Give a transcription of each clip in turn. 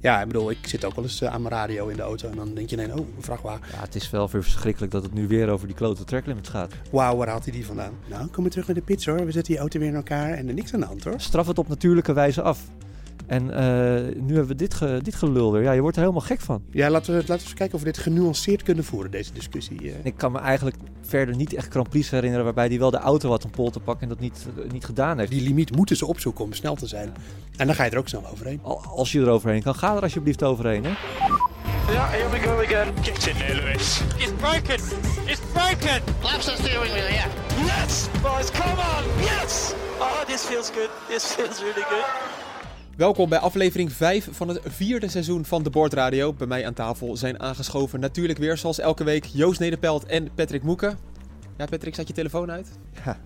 Ja, ik bedoel, ik zit ook wel eens eh, aan mijn radio in de auto en dan denk je, nee, oh, een vrachtwagen. Ja, het is wel weer verschrikkelijk dat het nu weer over die klote tracklimits gaat. Wauw, waar haalt hij die vandaan? Nou, kom maar terug naar de pits hoor. We zetten die auto weer in elkaar en er niks aan de hand hoor. Straf het op natuurlijke wijze af. En eh, nu hebben we dit, ge, dit gelul weer. Ja, je wordt er helemaal gek van. Ja, laten we, laten we eens kijken of we dit genuanceerd kunnen voeren, deze discussie. eh. Ik kan me eigenlijk verder niet echt Grand Prix herinneren waarbij hij wel de auto had om pol te pakken en dat niet, eh, niet gedaan heeft. Die limiet moeten ze opzoeken om snel te zijn. En dan ga je er ook snel overheen. Al- Als je er overheen kan, ga er alsjeblieft overheen. Hè? Yeah, here we go again. Get in there, Lewis. It's broken. It's broken. Laps the steering wheel, yeah. Yes, boys, come on. Yes. Oh, this feels good. This feels really good. Welkom bij aflevering 5 van het vierde seizoen van de Boordradio. Bij mij aan tafel zijn aangeschoven natuurlijk weer zoals elke week Joost Nederpelt en Patrick Moeken. Ja, Patrick, zet je telefoon uit? Ja,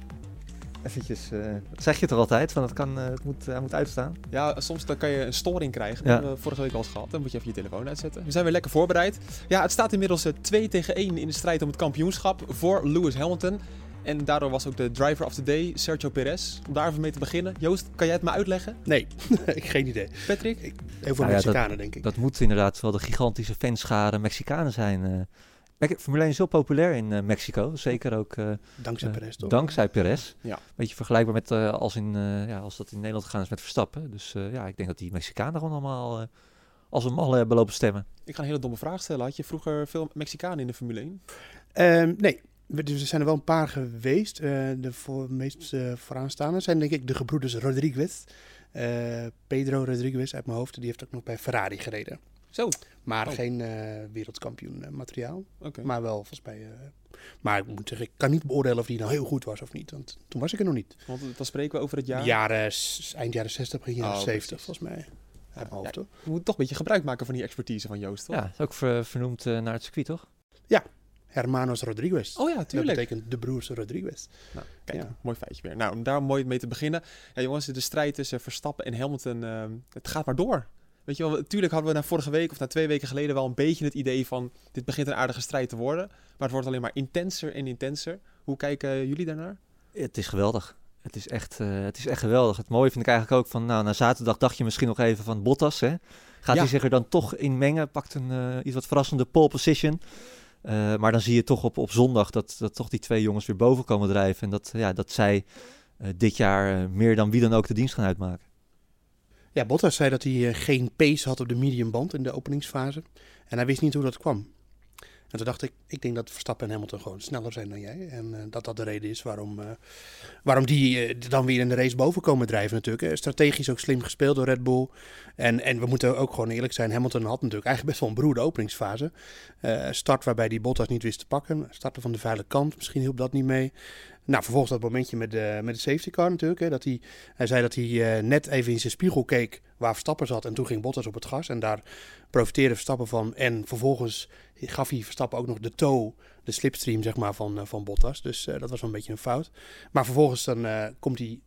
eventjes. eh, dat zeg je toch altijd? Van het, kan, eh, het moet, hij moet uitstaan. Ja, soms dan kan je een storing krijgen. Dat Ja. we vorige week al eens gehad. Dan moet je even je telefoon uitzetten. We zijn weer lekker voorbereid. Ja, het staat inmiddels eh, 2 tegen 1 in de strijd om het kampioenschap voor Lewis Hamilton. En daardoor was ook de driver of the day Sergio Perez. Om daar even mee te beginnen. Joost, kan jij het me uitleggen? Nee, ik geen idee. Patrick? Heel veel Nou ja, Mexicanen, denk ik. Dat moet inderdaad wel de gigantische fanschade Mexicanen zijn. eh. Formule 1 is heel populair in eh, Mexico. Zeker ook eh, Dankzij Perez, toch? dankzij Perez. Ja. Beetje vergelijkbaar met eh, als, in, eh, ja, als dat in Nederland gegaan is met Verstappen. Dus eh, ja, ik denk dat die Mexicanen gewoon allemaal eh, als een malle hebben lopen stemmen. Ik ga een hele domme vraag stellen. Had je vroeger veel Mexicanen in de Formule 1? Ehm, nee, er zijn er wel een paar geweest. Eh, de voor, meest eh, vooraanstaande zijn denk ik de gebroeders Rodriguez. Eh, Pedro Rodriguez uit mijn hoofd. Die heeft ook nog bij Ferrari gereden. Zo, Maar Oh. geen eh, wereldkampioen materiaal. oké. Maar wel volgens mij... eh, maar ik moet zeggen, ik kan niet beoordelen of die nou heel goed was of niet. Want toen was ik er nog niet. Want dan spreken we over het jaar. Jaren, eind jaren 60, begin jaren Oh, 70 precies. volgens mij. Uit mijn hoofd, Ja, hoor. We moeten toch een beetje gebruik maken van die expertise van Joost, toch? Ja, is ook ver- vernoemd eh, naar het circuit, toch? Hermanos Rodriguez. Oh ja, Dat tuurlijk. betekent de broers Rodriguez. Nou, kijk, Ja. mooi feitje weer. Nou, om daar mooi mee te beginnen. Ja, jongens, de strijd tussen Verstappen en Hamilton, ehm, het gaat maar door. Weet je wel, natuurlijk hadden we na vorige week of na twee weken geleden wel een beetje het idee van dit begint een aardige strijd te worden. Maar het wordt alleen maar intenser en intenser. Hoe kijken jullie daarnaar? Het is geweldig. Het is, echt, eh, het is echt geweldig. Het mooie vind ik eigenlijk ook van, nou, na zaterdag dacht je misschien nog even van Bottas, hè? Gaat Ja. hij zich er dan toch in mengen? Pakt een eh, iets wat verrassende pole position. Eh, maar dan zie je toch op, op zondag dat, dat toch die twee jongens weer boven komen drijven. En dat, ja, dat zij eh, dit jaar eh, meer dan wie dan ook de dienst gaan uitmaken. Ja, Bottas zei dat hij geen pace had op de mediumband in de openingsfase. En hij wist niet hoe dat kwam. En toen dacht ik, ik denk dat Verstappen en Hamilton gewoon sneller zijn dan jij. En eh, dat dat de reden is waarom, eh, waarom die eh, dan weer in de race boven komen drijven natuurlijk. Strategisch ook slim gespeeld door Red Bull. En, en we moeten ook gewoon eerlijk zijn, Hamilton had natuurlijk eigenlijk best wel een beroerde openingsfase. Start waarbij die Bottas niet wist te pakken. Starten van de vuile kant, misschien hielp dat niet mee. Nou, vervolgens dat momentje met de, met de safety car natuurlijk. Hè, dat hij, hij zei dat hij eh, net even in zijn spiegel keek waar Verstappen zat. En toen ging Bottas op het gas. En daar profiteerde Verstappen van. En vervolgens gaf hij Verstappen ook nog de toe, de slipstream zeg maar, van, eh, van Bottas. Dus eh, dat was wel een beetje een fout. Maar vervolgens dan komt hij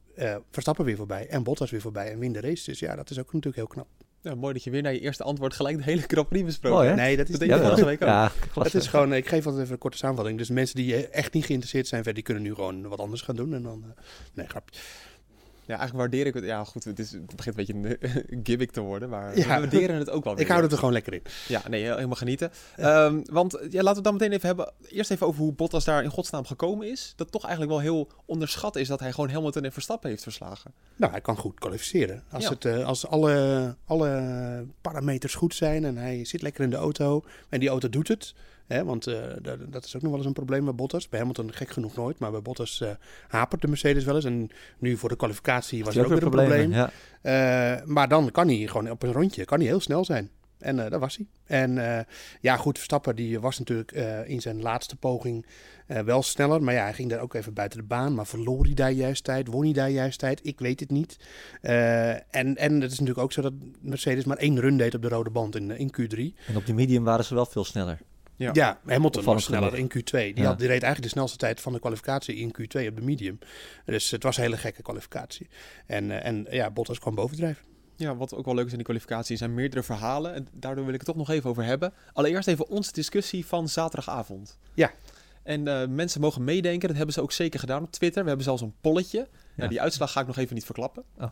Verstappen weer voorbij. En Bottas weer voorbij. En wint de race. Dus ja, dat is ook natuurlijk heel knap. Ja, mooi dat je weer naar je eerste antwoord gelijk de hele Grand Prix besproken hebt. Nee, dat is Dat niet vorige week ook. Ja. Het is gewoon, ik geef altijd even een korte samenvatting. Dus mensen die echt niet geïnteresseerd zijn, verder, die kunnen nu gewoon wat anders gaan doen. En dan, eh, nee, grapje. Ja, eigenlijk waardeer ik het. Ja, goed, het, is, het begint een beetje een gimmick te worden, maar Ja. we waarderen het ook wel weer. Ik hou het er gewoon lekker in. Ja, nee, helemaal genieten. Ehm, want ja, laten we het dan meteen even hebben. Eerst even over hoe Bottas daar in godsnaam gekomen is. Dat toch eigenlijk wel heel onderschat is dat hij gewoon Hamilton en Verstappen heeft verslagen. Nou, hij kan goed kwalificeren. Als, Ja. het, eh, als alle, alle parameters goed zijn en hij zit lekker in de auto en die auto doet het. Hè, want eh, dat, is ook nog wel eens een probleem bij Bottas. Bij Hamilton gek genoeg nooit, maar bij Bottas eh, hapert de Mercedes wel eens. En nu voor de kwalificatie was er ook weer een probleem. Ja. Eh, maar dan kan hij gewoon op een rondje kan hij heel snel zijn. En eh dat was hij. En ja, goed, Verstappen die was natuurlijk in zijn laatste poging wel sneller. Maar ja, hij ging daar ook even buiten de baan. Maar verloor hij daar juist tijd? Won hij daar juist tijd? Ik weet het niet. En, en het is natuurlijk ook zo dat Mercedes maar één run deed op de rode band in, in Q3. En op die medium waren ze wel veel sneller. Ja. Ja, Hamilton was sneller in Q2. Die, Ja. had, die reed eigenlijk de snelste tijd van de kwalificatie in Q2 op de medium. Dus het was een hele gekke kwalificatie. En, eh, en ja, Bottas kwam bovendrijven. Ja, wat ook wel leuk is in die kwalificatie, zijn meerdere verhalen. En daardoor wil ik het toch nog even over hebben. Allereerst even onze discussie van zaterdagavond. Ja. En eh, mensen mogen meedenken, dat hebben ze ook zeker gedaan op Twitter. We hebben zelfs een polletje. Ja. Nou, die uitslag ga ik nog even niet verklappen. Oh.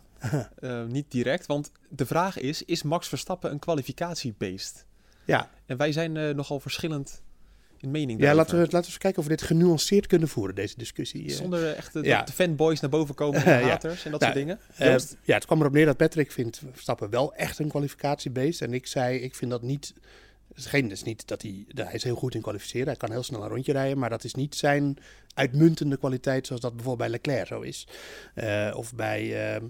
Eh, niet direct, want de vraag is, is Max Verstappen een kwalificatiebeest? Ja, En wij zijn eh, nogal verschillend in mening ja laten, we, laten we eens kijken of we dit genuanceerd kunnen voeren, deze discussie. eh. Zonder echt de, Ja. de fanboys naar boven komen, Ja. haters en dat Nou, soort dingen. Eh, Joost? ja, het kwam erop neer dat Patrick vindt Verstappen wel echt een kwalificatiebeest. En ik zei, ik vind dat niet... Is, geen, is niet dat hij... Hij is heel goed in kwalificeren. Hij kan heel snel een rondje rijden. Maar dat is niet zijn uitmuntende kwaliteit zoals dat bijvoorbeeld bij Leclerc zo is. Eh, of, bij, ehm,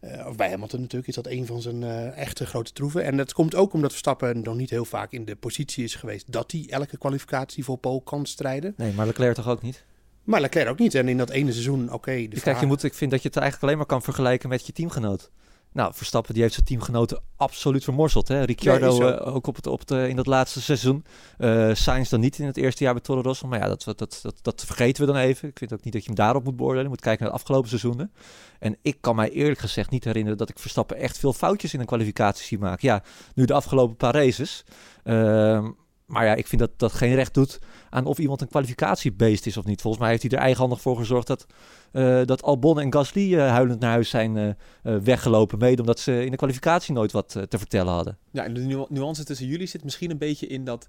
eh, of bij Hamilton natuurlijk is dat een van zijn eh, echte grote troeven. En dat komt ook omdat Verstappen nog niet heel vaak in de positie is geweest... dat hij elke kwalificatie voor Pole kan strijden. Nee, maar Leclerc toch ook niet? Maar Leclerc ook niet. En in dat ene seizoen, oké... de kijk, vraag- je moet, ik vind dat je het eigenlijk alleen maar kan vergelijken met je teamgenoot. Nou, Verstappen die heeft zijn teamgenoten absoluut vermorzeld. Hè? Ricciardo Nee, eh, ook op het, op eh, in dat laatste seizoen. Eh Sainz dan niet in het eerste jaar bij Toro Rosso. Maar ja, dat, dat, dat, dat, vergeten we dan even. Ik vind ook niet dat je hem daarop moet beoordelen. Je moet kijken naar de afgelopen seizoenen. En ik kan mij eerlijk gezegd niet herinneren dat ik Verstappen echt veel foutjes in een kwalificatie zie maken. Ja, nu de afgelopen paar races. Ehm, maar ja, ik vind dat dat geen recht doet aan of iemand een kwalificatiebeest is of niet. Volgens mij heeft hij er eigenhandig voor gezorgd dat, eh, dat Albon en Gasly eh, huilend naar huis zijn eh, weggelopen. Mede omdat ze in de kwalificatie nooit wat te vertellen hadden. Ja, en de nu- nuance tussen jullie zit misschien een beetje in dat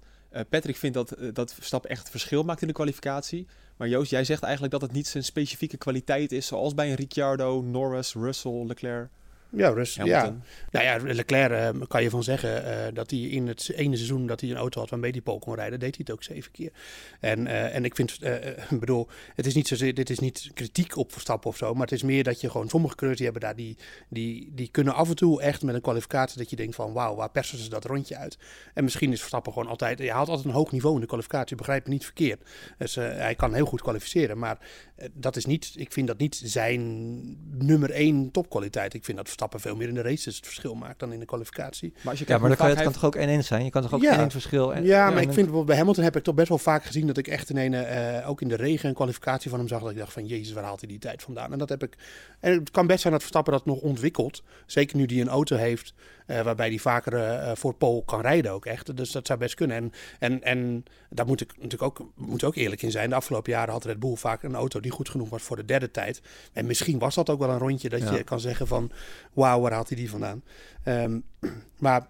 Patrick vindt dat, dat Verstappen echt verschil maakt in de kwalificatie. Maar Joost, jij zegt eigenlijk dat het niet zijn specifieke kwaliteit is, zoals bij een Ricciardo, Norris, Russell, Leclerc, Ja, Rus, ja. Nou ja, Leclerc eh, kan je van zeggen eh, dat hij in het ene seizoen dat hij een auto had waarmee hij pole kon rijden, deed hij het ook zeven keer. En, eh, en ik vind, bedoel, het is niet zozeer, dit is niet kritiek op Verstappen of zo, maar het is meer dat je gewoon sommige coureurs die hebben daar die, die, die kunnen af en toe echt met een kwalificatie dat je denkt van wauw, waar persen ze dat rondje uit? En misschien is Verstappen gewoon altijd, hij haalt altijd een hoog niveau in de kwalificatie, begrijp me niet verkeerd. Dus hij kan heel goed kwalificeren, maar dat is niet, ik vind dat niet zijn nummer één topkwaliteit. Ik vind dat Verstappen veel meer in de races het verschil maakt dan in de kwalificatie. Maar als je Ja, kijkt maar dan kan, het kan toch ook 1-1 zijn? Je kan toch ook Ja. 1-1 verschil... En, Ja, maar ik een- vind bij Hamilton heb ik toch best wel vaak gezien dat ik echt in ene, eh, ook in de regen een kwalificatie van hem zag. Dat ik dacht van, jezus, waar haalt hij die tijd vandaan? En dat heb ik. En het kan best zijn dat Verstappen dat nog ontwikkelt. Zeker nu hij een auto heeft eh, waarbij hij vaker eh, voor Pole kan rijden ook echt. Dus dat zou best kunnen. En, en, en daar moet ik natuurlijk ook, moet ook eerlijk in zijn. De afgelopen jaren had Red Bull vaak een auto die goed genoeg was voor de derde tijd. En misschien was dat ook wel een rondje dat Ja. je kan zeggen van, wauw, waar haalt hij die vandaan? Ehm, maar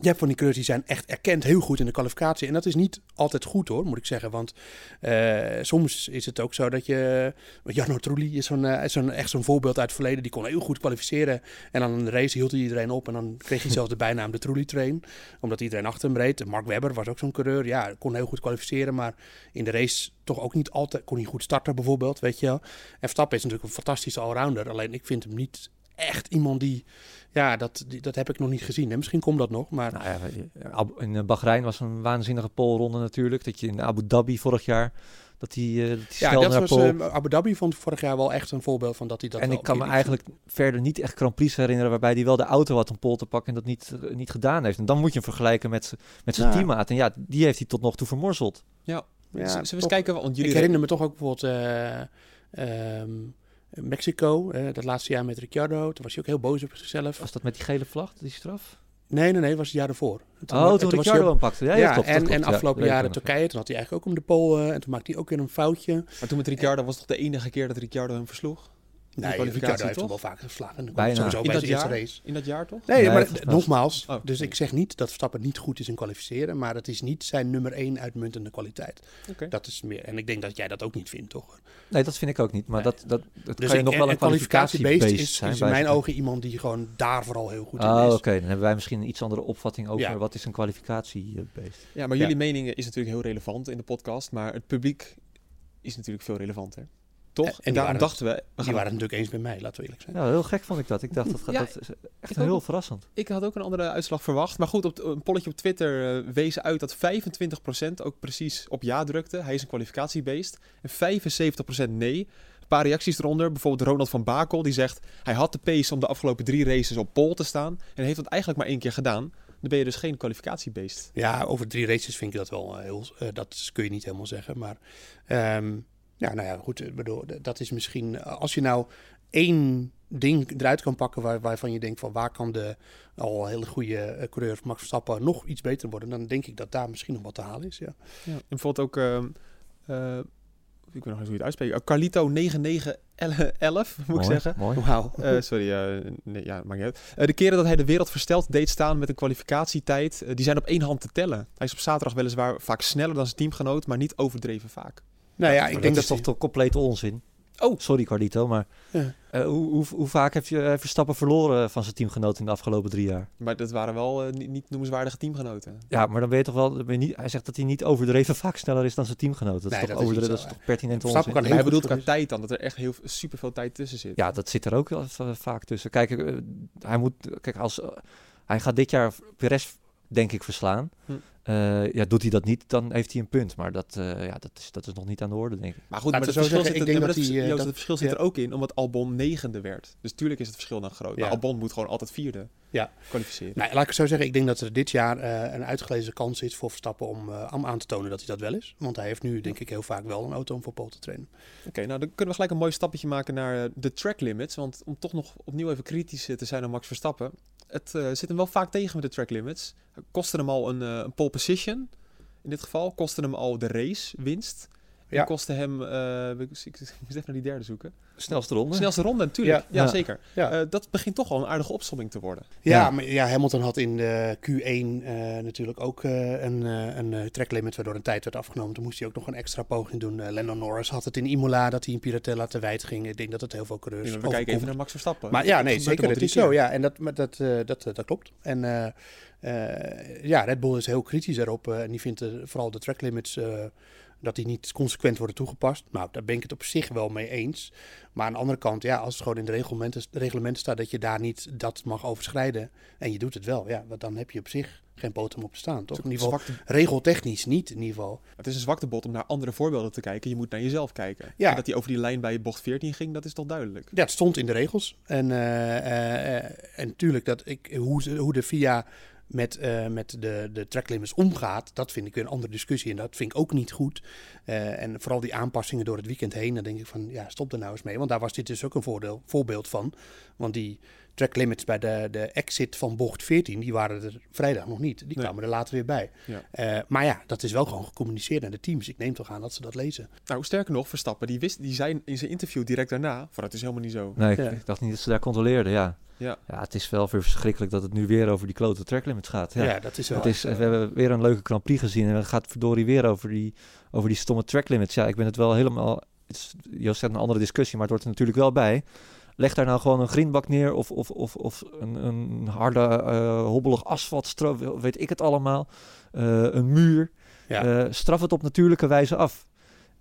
je hebt van die coureurs die zijn echt erkend heel goed in de kwalificatie. En dat is niet altijd goed hoor, moet ik zeggen. Want eh, soms is het ook zo dat je... Jarno Trulli is zo'n, eh, zo'n, echt zo'n voorbeeld uit het verleden. Die kon heel goed kwalificeren. En dan in de race hield hij iedereen op. En dan kreeg hij zelfs de bijnaam de Trulli Train. Omdat iedereen achter hem reed. Mark Webber was ook zo'n coureur. Ja, kon heel goed kwalificeren. Maar in de race toch ook niet altijd... Kon hij goed starten bijvoorbeeld, weet je. En Verstappen is natuurlijk een fantastische allrounder. Alleen ik vind hem niet echt iemand die... Ja, dat, die- dat heb ik nog niet gezien. En misschien komt dat nog, maar... Nou ja, Abu- in eh, Bahrein was een waanzinnige polronde natuurlijk. Dat je in Abu Dhabi vorig jaar, dat die, eh dat die Ja, snel dat naar was eh, Abu Dhabi vond vorig jaar wel echt een voorbeeld van dat hij dat en wel ik kan me eigenlijk verder niet echt Grand Prix herinneren waarbij hij wel de auto had om pole te pakken en dat niet, eh, niet gedaan heeft. En dan moet je hem vergelijken met, met zijn Ja. teammaat. En ja, die heeft hij tot nog toe vermorzeld. Ja, Ja, zullen we eens kijken, want jullie... Ik herinner me toch ook bijvoorbeeld eh, ehm, Mexico, dat laatste jaar met Ricciardo. Toen was hij ook heel boos op zichzelf. Was dat met die gele vlag, die straf? Nee, nee, nee, dat was het jaar ervoor. Toen, oh, toen hij Ricciardo hem pakte. Ja, Ja, ja, klopt, en, klopt, en ja, afgelopen ik jaren. Turkije, toen had hij eigenlijk ook om de pol eh, en toen maakte hij ook weer een foutje. Maar toen met Ricciardo was het toch de enige keer dat Ricciardo hem versloeg? Nee, kwalificatie, heeft toch? hem wel vaker geslagen. Bijna. Sowieso In bij dat jaar? race. In dat jaar toch? Nee, Nee, maar nogmaals, Oh. dus ik zeg niet dat Verstappen niet goed is in kwalificeren, maar het is niet zijn nummer één uitmuntende kwaliteit. Oké. Dat is meer, en ik denk dat jij dat ook niet vindt, toch? Nee, dat vind ik ook niet. Maar Nee. dat, dat, dat Dus kan je nog wel en een kwalificatiebeest is, zijn. is in mijn ogen iemand die gewoon daar vooral heel goed in Oh, is. oké. Dan hebben wij misschien een iets andere opvatting over Ja. wat is een kwalificatiebeest. Ja, maar Ja. jullie mening is natuurlijk heel relevant in de podcast, maar het publiek is natuurlijk veel relevanter. Toch? En En, daarom waren- dachten we, we Die waren het natuurlijk eens met mij, laten we eerlijk zijn. Ja, heel gek vond ik dat. Ik dacht, dat, gaat, Ja, dat is echt heel ook. verrassend. Ik had ook een andere uitslag verwacht. Maar goed, op een polletje op Twitter eh, wees uit dat 25% ook precies op ja drukte. Hij is een kwalificatiebeest. En 75% nee. Een paar reacties eronder. Bijvoorbeeld Ronald van Bakel. Die zegt hij had de pace om de afgelopen drie races op pole te staan. En heeft dat eigenlijk maar één keer gedaan. dan ben je dus geen kwalificatiebeest. Ja, over drie races vind ik dat wel eh, heel... eh, dat kun je niet helemaal zeggen, maar... ehm, ja, nou ja, goed. Ik bedoel, dat is misschien... eh, Als je nou één ding eruit kan pakken waar, waarvan je denkt van... waar kan de al hele goede eh, coureur Max Verstappen nog iets beter worden... dan denk ik dat daar misschien nog wat te halen is, ja. Ja. En bijvoorbeeld ook, ehm, eh, ik weet nog eens hoe je het uitspreekt, Uh, Carlito 9911, moet ik Mooi, zeggen. Mooi. Wauw. Eh, sorry, eh, nee, ja, maakt niet uit. Eh, de keren dat hij de wereld versteld deed staan met een kwalificatietijd, eh, die zijn op één hand te tellen. Hij is op zaterdag weliswaar vaak sneller dan zijn teamgenoot, maar niet overdreven vaak. Nou ja, ik dat denk is dat... toch toch complete onzin. Oh. Sorry Carlito, maar Ja. eh, hoe, hoe, hoe vaak heb je Verstappen verloren van zijn teamgenoot in de afgelopen drie jaar? Maar dat waren wel eh, niet, niet noemenswaardige teamgenoten. Ja, maar dan ben je toch wel... je niet, hij zegt dat hij niet overdreven vaak sneller is dan zijn teamgenoot. Dat Nee, is toch dat is overdreven, dat is toch pertinent onzin? kan hij bedoelt qua tijd dan, dat er echt heel super veel tijd tussen zit. Ja, dat zit er ook vaak tussen. Kijk, eh, hij moet... Kijk, als... hij gaat dit jaar Perez, denk ik, verslaan. Hm. Eh, ja, doet hij dat niet, dan heeft hij een punt. Maar dat, eh, ja, dat, is, dat is nog niet aan de orde, denk ik. Maar goed, maar het zo verschil, zeggen, zit, ik er- denk maar dat het, hij, Joost, dat- het verschil zit ja. ook in, omdat Albon negende werd. Dus tuurlijk is het verschil dan groot. Ja. Maar Albon moet gewoon altijd vierde Ja. kwalificeren. Nou, laat ik het zo zeggen. Ik denk dat er dit jaar eh, een uitgelezen kans is voor Verstappen om, eh, om aan te tonen dat hij dat wel is. Want hij heeft nu, denk ik, heel vaak wel een auto om voor pole te trainen. Oké, nou dan kunnen we gelijk een mooi stapje maken naar de track limits. Want om toch nog opnieuw even kritisch te zijn op Max Verstappen. Het eh, zit hem wel vaak tegen met de track limits. Kostte hem al een, eh, een pole position. In dit geval kostte hem al de race winst. Ja. En kostte hem, eh, ik, ik, ik moet even naar die derde zoeken. Snelste ronde. Snelste ronde natuurlijk. Ja, zeker. Ja. Eh, dat begint toch al een aardige opsomming te worden. Ja, Ja. maar ja, Hamilton had in de Q1 eh, natuurlijk ook eh, een, eh, een eh, track limit waardoor een tijd werd afgenomen. Toen moest hij ook nog een extra poging doen. Eh Lando Norris had het in Imola dat hij in Piratella te wijd ging. Ik denk dat het heel veel coureurs we kijken even naar Max Verstappen. Maar ja, nee, zeker. Het is zo, ja. En dat, maar dat, eh, dat, eh, dat klopt. En eh, eh, ja, Red Bull is heel kritisch daarop. eh, en die vindt eh, vooral de track limits eh, dat die niet consequent worden toegepast. Nou, daar ben ik het op zich wel mee eens. Maar aan de andere kant, ja, als het gewoon in de reglementen, reglementen staat dat je daar niet dat mag overschrijden. En je doet het wel, ja, want dan heb je op zich geen potem op te staan, toch? In ieder geval, Zwakte- regeltechnisch niet, in ieder geval. het is een zwakte bot om naar andere voorbeelden te kijken. Je moet naar jezelf kijken. Ja. En dat hij over die lijn bij bocht 14 ging, dat is toch duidelijk. Ja, het stond in de regels. En, eh, eh, eh, en natuurlijk, dat ik, hoe, hoe de FIA met, eh, met de, de track limits omgaat, dat vind ik weer een andere discussie. En dat vind ik ook niet goed. Eh, en vooral die aanpassingen door het weekend heen, dan denk ik van, ja, stop er nou eens mee. Want daar was dit dus ook een voordeel, voorbeeld van. Want die track limits bij de, de exit van bocht 14, die waren er vrijdag nog niet. Die Nee. kwamen er later weer bij. Ja. Eh, maar ja, dat is wel gewoon gecommuniceerd naar de teams. Ik neem toch aan dat ze dat lezen. Nou, sterker nog, Verstappen, die, wist, die zei in zijn interview direct daarna, van het is helemaal niet zo. Nee, ik, Ja. ik dacht niet dat ze daar controleerden, ja. Ja. Ja, het is wel weer verschrikkelijk dat het nu weer over die klote track limits gaat. Ja, Ja. dat is wel. Het is, we hebben weer een leuke Grand Prix gezien en het gaat verdorie weer over die, over die stomme track limits. Ja, ik ben het wel helemaal... Joost zegt een andere discussie, maar het hoort er natuurlijk wel bij. Leg daar nou gewoon een grindbak neer of, of, of, of een, een harde, eh, hobbelig asfaltstrook, weet ik het allemaal. Eh, een muur. Ja. Eh, straf het op natuurlijke wijze af.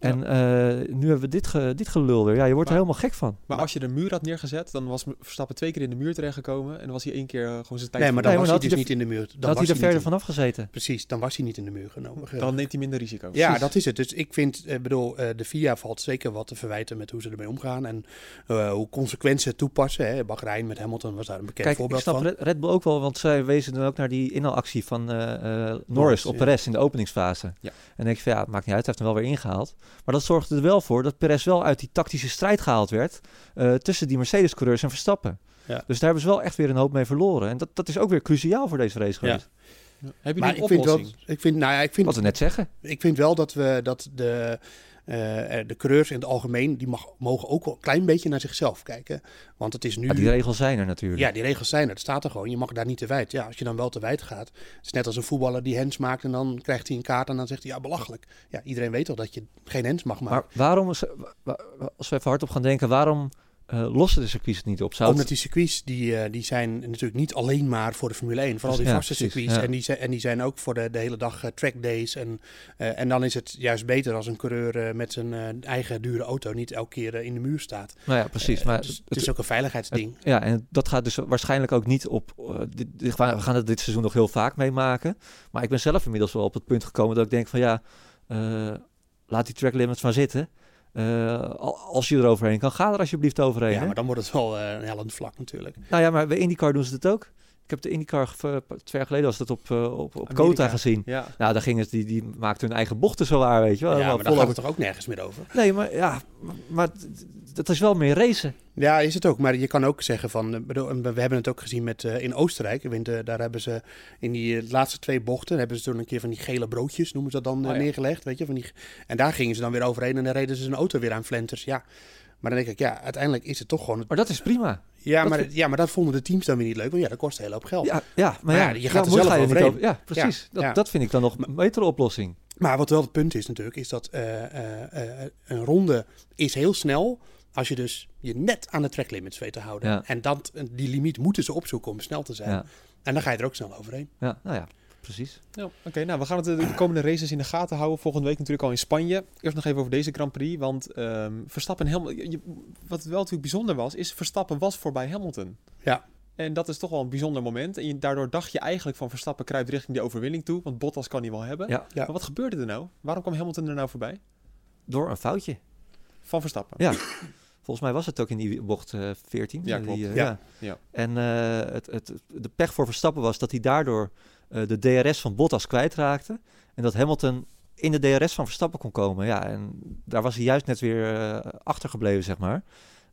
En eh, nu hebben we dit, ge, dit gelul weer. Ja, je wordt er helemaal gek van. Maar als je de muur had neergezet, dan was Verstappen twee keer in de muur terechtgekomen. En dan was hij één keer eh, gewoon zijn tijd Nee, maar dan Nee, was hij dus niet in de muur. Dan, Dan had was hij er verder in- vanaf gezeten. Precies, dan was hij niet in de muur genomen. Dan neemt hij minder risico. Ja, Precies. dat is het. Dus ik vind, ik bedoel, eh, de FIA valt zeker wat te verwijten met hoe ze ermee omgaan en eh, hoe consequent ze het toepassen. Hè. Bahrein met Hamilton was daar een bekend Kijk, ik voorbeeld snap van. Red, Red Bull ook wel, want zij wezen dan ook naar die inhaalactie van eh, eh, Norris, Norris, op ja. Perez in de openingsfase. Ja. En dan denk je van ja, het maakt niet uit, hij heeft hem wel weer ingehaald. Maar dat zorgde er wel voor dat Perez wel uit die tactische strijd gehaald werd eh, tussen die Mercedes-coureurs en Verstappen. Ja. Dus daar hebben ze wel echt weer een hoop mee verloren. En dat, dat is ook weer cruciaal voor deze race geweest. Ja. Heb je Maar een ik vind, wel, oplossing? ik, vind, nou ja, ik, vind, Wat we net zeggen. ik vind wel dat, we, dat de, eh, eh, de coureurs in het algemeen, die mag, mogen ook wel een klein beetje naar zichzelf kijken. Want het is nu... Ja, die regels zijn er natuurlijk. Ja, die regels zijn er. Het staat er gewoon. Je mag daar niet te wijd. Ja, als je dan wel te wijd gaat. Het is net als een voetballer die hens maakt en dan krijgt hij een kaart en dan zegt hij ja, belachelijk. Ja, iedereen weet toch dat je geen hens mag maken. Maar waarom, als we even hardop gaan denken, waarom eh, lossen de circuits het niet op? Zou Omdat die circuits, die, eh, die zijn natuurlijk niet alleen maar voor de Formule 1. Vooral die Ja, vaste precies, circuits. ja. En, die zijn, en die zijn ook voor de, de hele dag eh, track days. En, en dan is het juist beter als een coureur met zijn eigen dure auto niet elke keer in de muur staat. nou ja, precies. Maar het, is, het het- is ook een veiligheidsding. Ja, en dat gaat dus waarschijnlijk ook niet op. dit, dit- we gaan het dit seizoen nog heel vaak meemaken. Maar ik ben zelf inmiddels wel op het punt gekomen dat ik denk van ja, laat die track limits maar zitten. Eh, al- als je er overheen kan, ga er alsjeblieft overheen. ja, hè? maar dan wordt het wel eh, een hellend vlak natuurlijk. Nou ja, maar bij IndyCar doen ze het ook. Ik heb de IndyCar eh, twee jaar geleden was dat op, eh, op, op. Kota gezien. Ja. Nou, daar gingen ze, die, die maakten hun eigen bochten zo waar, weet je wel. Ja, maar daar gaat het toch ook nergens meer over? Nee, maar ja, maar- dat is wel meer racen. Ja, is het ook. Maar je kan ook zeggen van, eh, bedoel, we hebben het ook gezien met in Oostenrijk. Daar hebben ze in die laatste twee bochten hebben ze toen een keer van die gele broodjes, noemen ze dat dan, Oh ja. neergelegd, weet je? Van die, en daar gingen ze dan weer overheen en dan reden ze zijn auto weer aan flenters. Ja, maar dan denk ik, ja, uiteindelijk is het toch gewoon. het- Maar dat is prima. Ja, maar, ja, maar dat vonden de teams dan weer niet leuk, want ja, dat kost een hele hoop geld. Ja, ja maar Maar ja, je gaat er zelf ga je niet overheen. over- Ja, precies. Dat, dat vind ik dan nog een betere oplossing. Maar wat wel het punt is natuurlijk, is dat eh, eh, eh, een ronde is heel snel als je dus je net aan de track limits weet te houden. Ja. En dat, die limiet moeten ze opzoeken om snel te zijn. Ja, En dan ga je er ook snel overheen. ja nou ja, precies. Ja, Oké, nou we gaan het de, de komende races in de gaten houden. Volgende week natuurlijk al in Spanje. Eerst nog even over deze Grand Prix. Want ehm, Verstappen helemaal. wat wel natuurlijk bijzonder was, is Verstappen was voorbij Hamilton. Ja. En dat is toch wel een bijzonder moment. En je, daardoor dacht je eigenlijk van Verstappen kruipt richting die overwinning toe. Want Bottas kan hij wel hebben. Ja. Ja. Maar wat gebeurde er nou? Waarom kwam Hamilton er nou voorbij? Door een foutje. Van Verstappen. Ja. Volgens mij was het ook in die bocht eh 14. Ja, eh, klopt. Die, eh, Ja. Ja. En eh, het, het, de pech voor Verstappen was dat hij daardoor eh, de DRS van Bottas kwijtraakte. En dat Hamilton in de DRS van Verstappen kon komen. Ja, en daar was hij juist net weer eh, achtergebleven, zeg maar.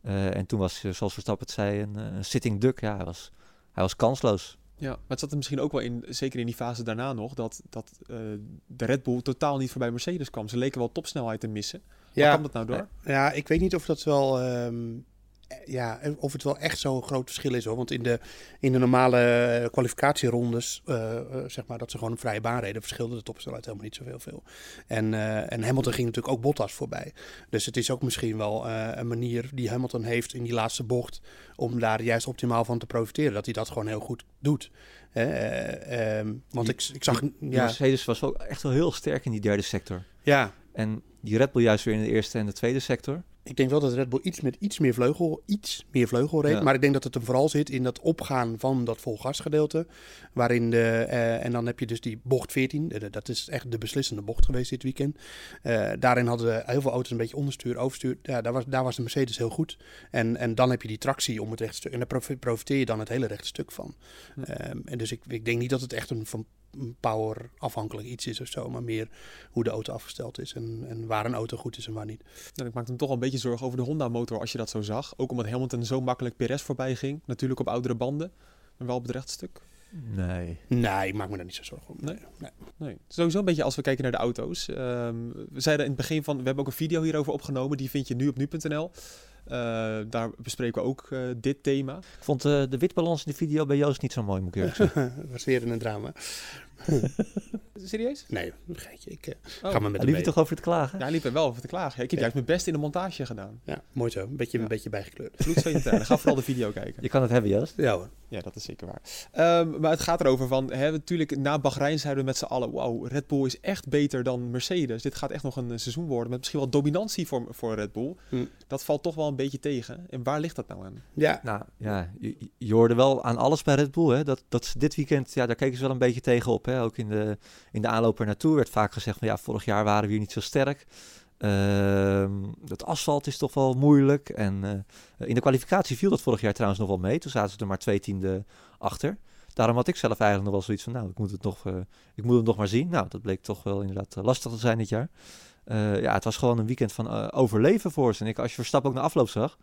Eh, en toen was, eh, zoals Verstappen het zei, een, eh, een sitting duck. Ja, hij was, hij was kansloos. Ja, maar het zat er misschien ook wel in, zeker in die fase daarna nog, dat, dat eh, de Red Bull totaal niet voorbij Mercedes kwam. Ze leken wel topsnelheid te missen. Waar Ja, kwam dat nou door? ja, ik weet niet of dat wel. ehm, eh, ja, of het wel echt zo'n groot verschil is hoor. Want in de, in de normale eh, kwalificatierondes, eh, eh, zeg maar dat ze gewoon een vrije baan reden, verschilde de topsnelheid helemaal niet zoveel veel. En, en Hamilton ging natuurlijk ook Bottas voorbij. Dus het is ook misschien wel een manier die Hamilton heeft in die laatste bocht om daar juist optimaal van te profiteren. Dat hij dat gewoon heel goed doet. Eh, ehm, want ik, ik zag. Die Ja, Mercedes was ook echt wel heel sterk in die derde sector. ja, En die Red Bull juist weer in de eerste en de tweede sector. Ik denk wel dat Red Bull iets met iets meer vleugel, iets meer vleugel reed. Ja. Maar ik denk dat het hem vooral zit in dat opgaan van dat volgasgedeelte. Waarin de, eh, en dan heb je dus die bocht 14. eh, dat is echt de beslissende bocht geweest dit weekend. Eh, daarin hadden heel veel auto's een beetje onderstuur, overstuur. Ja, daar, was, daar was de Mercedes heel goed. En, en dan heb je die tractie om het rechte stuk. En daar profi- profiteer je dan het hele rechte stuk van. Hm. Ehm, en dus ik, ik denk niet dat het echt een van power afhankelijk iets is of zo. Maar meer hoe de auto afgesteld is. En, en waar een auto goed is en waar niet. Ik maakte me toch een beetje zorgen over de Honda-motor als je dat zo zag. Ook omdat Hamilton zo makkelijk Perez voorbij ging. Natuurlijk op oudere banden, maar wel op het rechtstuk. Nee. Nee, ik maak me daar niet zo zorgen om. Nee? nee. Nee. Sowieso een beetje als we kijken naar de auto's. Ehm, we zeiden in het begin van, we hebben ook een video hierover opgenomen. Die vind je nu op nu.nl. Eh, daar bespreken we ook eh, dit thema. Ik vond eh, de witbalans in de video bij Joost niet zo mooi, moet ik eerlijk zeggen. Dat was weer een drama. Serieus? Nee, een geitje. Ik eh, Oh. ga maar met Hij hem liep mee. er toch over te klagen? Ja, hij liep er wel over te klagen. Ik heb Ja. juist mijn best in de montage gedaan. Ja, mooi zo. Een beetje, Ja. een beetje bijgekleurd. Tranen. Ga vooral de video kijken. Je kan het hebben, Joost. Ja hoor. Ja, dat is zeker waar. Ehm, maar het gaat erover van, hè, natuurlijk na Bahrein zeiden we met z'n allen, wauw, Red Bull is echt beter dan Mercedes. Dit gaat echt nog een eh, seizoen worden met misschien wel dominantie voor, voor Red Bull. Hm. Dat valt toch wel een beetje tegen. En waar ligt dat nou aan? Ja, Nou ja, je, je hoorde wel aan alles bij Red Bull. Hè? Dat, dat ze dit weekend, ja, daar keken ze wel een beetje tegenop. Hè? Ook in de, in de aanloop er naartoe werd vaak gezegd van ja, vorig jaar waren we hier niet zo sterk. Ehm het asfalt is toch wel moeilijk. En eh, in de kwalificatie viel dat vorig jaar trouwens nog wel mee. Toen zaten ze er maar twee tienden achter. Daarom had ik zelf eigenlijk nog wel zoiets van, nou, ik moet het nog, eh, ik moet het nog maar zien. Nou, dat bleek toch wel inderdaad eh, lastig te zijn dit jaar. Ja, het was gewoon een weekend van overleven voor ze. En ik, als je Verstappen ook naar afloop zag,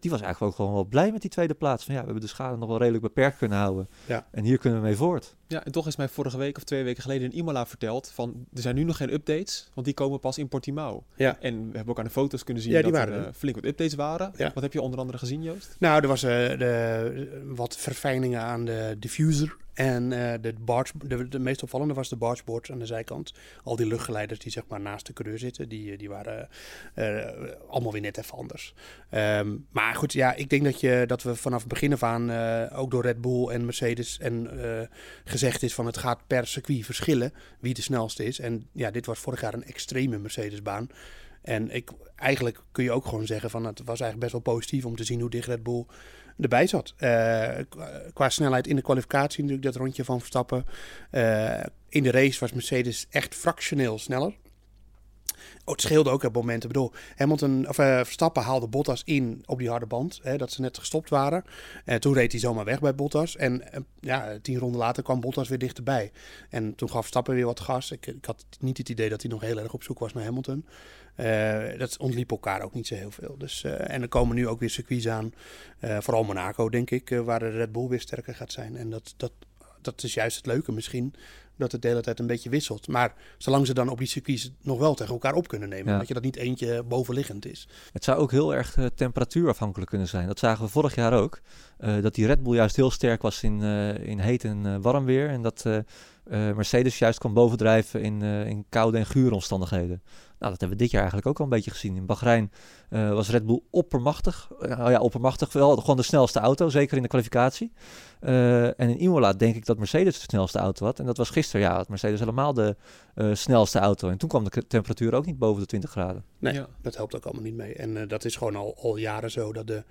die was eigenlijk ook gewoon wel blij met die tweede plaats. Van ja, we hebben de schade nog wel redelijk beperkt kunnen houden. Ja. En hier kunnen we mee voort. Ja, en toch is mij vorige week of twee weken geleden in Imola verteld van, er zijn nu nog geen updates, want die komen pas in Portimao. Ja. En we hebben ook aan de foto's kunnen zien Ja, die dat waren er er. eh, flink wat updates waren. Ja. Wat heb je onder andere gezien, Joost? nou, er was eh, de, wat verfijningen aan de diffuser. En eh, de, barge, de, de meest opvallende was de bargeboards aan de zijkant. Al die luchtgeleiders die zeg maar naast de coureur zitten, die, eh, die waren eh, allemaal weer net even anders. Ehm, maar goed, ja, ik denk dat, je, dat we vanaf het begin af aan, ook door Red Bull en Mercedes, en gezegd is van het gaat per circuit verschillen wie de snelste is. En ja, dit was vorig jaar een extreme Mercedesbaan. En ik, eigenlijk kun je ook gewoon zeggen van het was eigenlijk best wel positief om te zien hoe dicht Red Bull erbij zat. Eh, qua, snelheid in de kwalificatie natuurlijk, dat rondje van Verstappen. Eh, in de race was Mercedes echt fractioneel sneller. Oh, het scheelde ook op momenten. Ik bedoel, Hamilton, of, eh, Verstappen haalde Bottas in op die harde band. Hè, dat ze net gestopt waren. En toen reed hij zomaar weg bij Bottas. En ja, tien ronden later kwam Bottas weer dichterbij. En toen gaf Verstappen weer wat gas. Ik, ik had niet het idee dat hij nog heel erg op zoek was naar Hamilton. Eh, dat ontliep elkaar ook niet zo heel veel. Dus, eh, en er komen nu ook weer circuits aan. eh, vooral Monaco, denk ik, waar de Red Bull weer sterker gaat zijn. En dat, dat, dat is juist het leuke misschien. Dat het de hele tijd een beetje wisselt. Maar zolang ze dan op die circuits nog wel tegen elkaar op kunnen nemen. Ja. Dat je dat niet eentje bovenliggend is. Het zou ook heel erg temperatuurafhankelijk kunnen zijn. Dat zagen we vorig jaar ook. Dat die Red Bull juist heel sterk was in, in heet en warm weer. En dat Mercedes juist kwam bovendrijven in, in koude en gure omstandigheden. Nou, dat hebben we dit jaar eigenlijk ook al een beetje gezien. In Bahrein eh, was Red Bull oppermachtig. Eh, oh ja, oppermachtig wel. Gewoon de snelste auto, zeker in de kwalificatie. Eh, en in Imola denk ik dat Mercedes de snelste auto had. En dat was gisteren, ja, had Mercedes helemaal de eh, snelste auto. En toen kwam de temperatuur ook niet boven de 20 graden. Nee, Ja. dat helpt ook allemaal niet mee. En eh, dat is gewoon al, al jaren zo dat de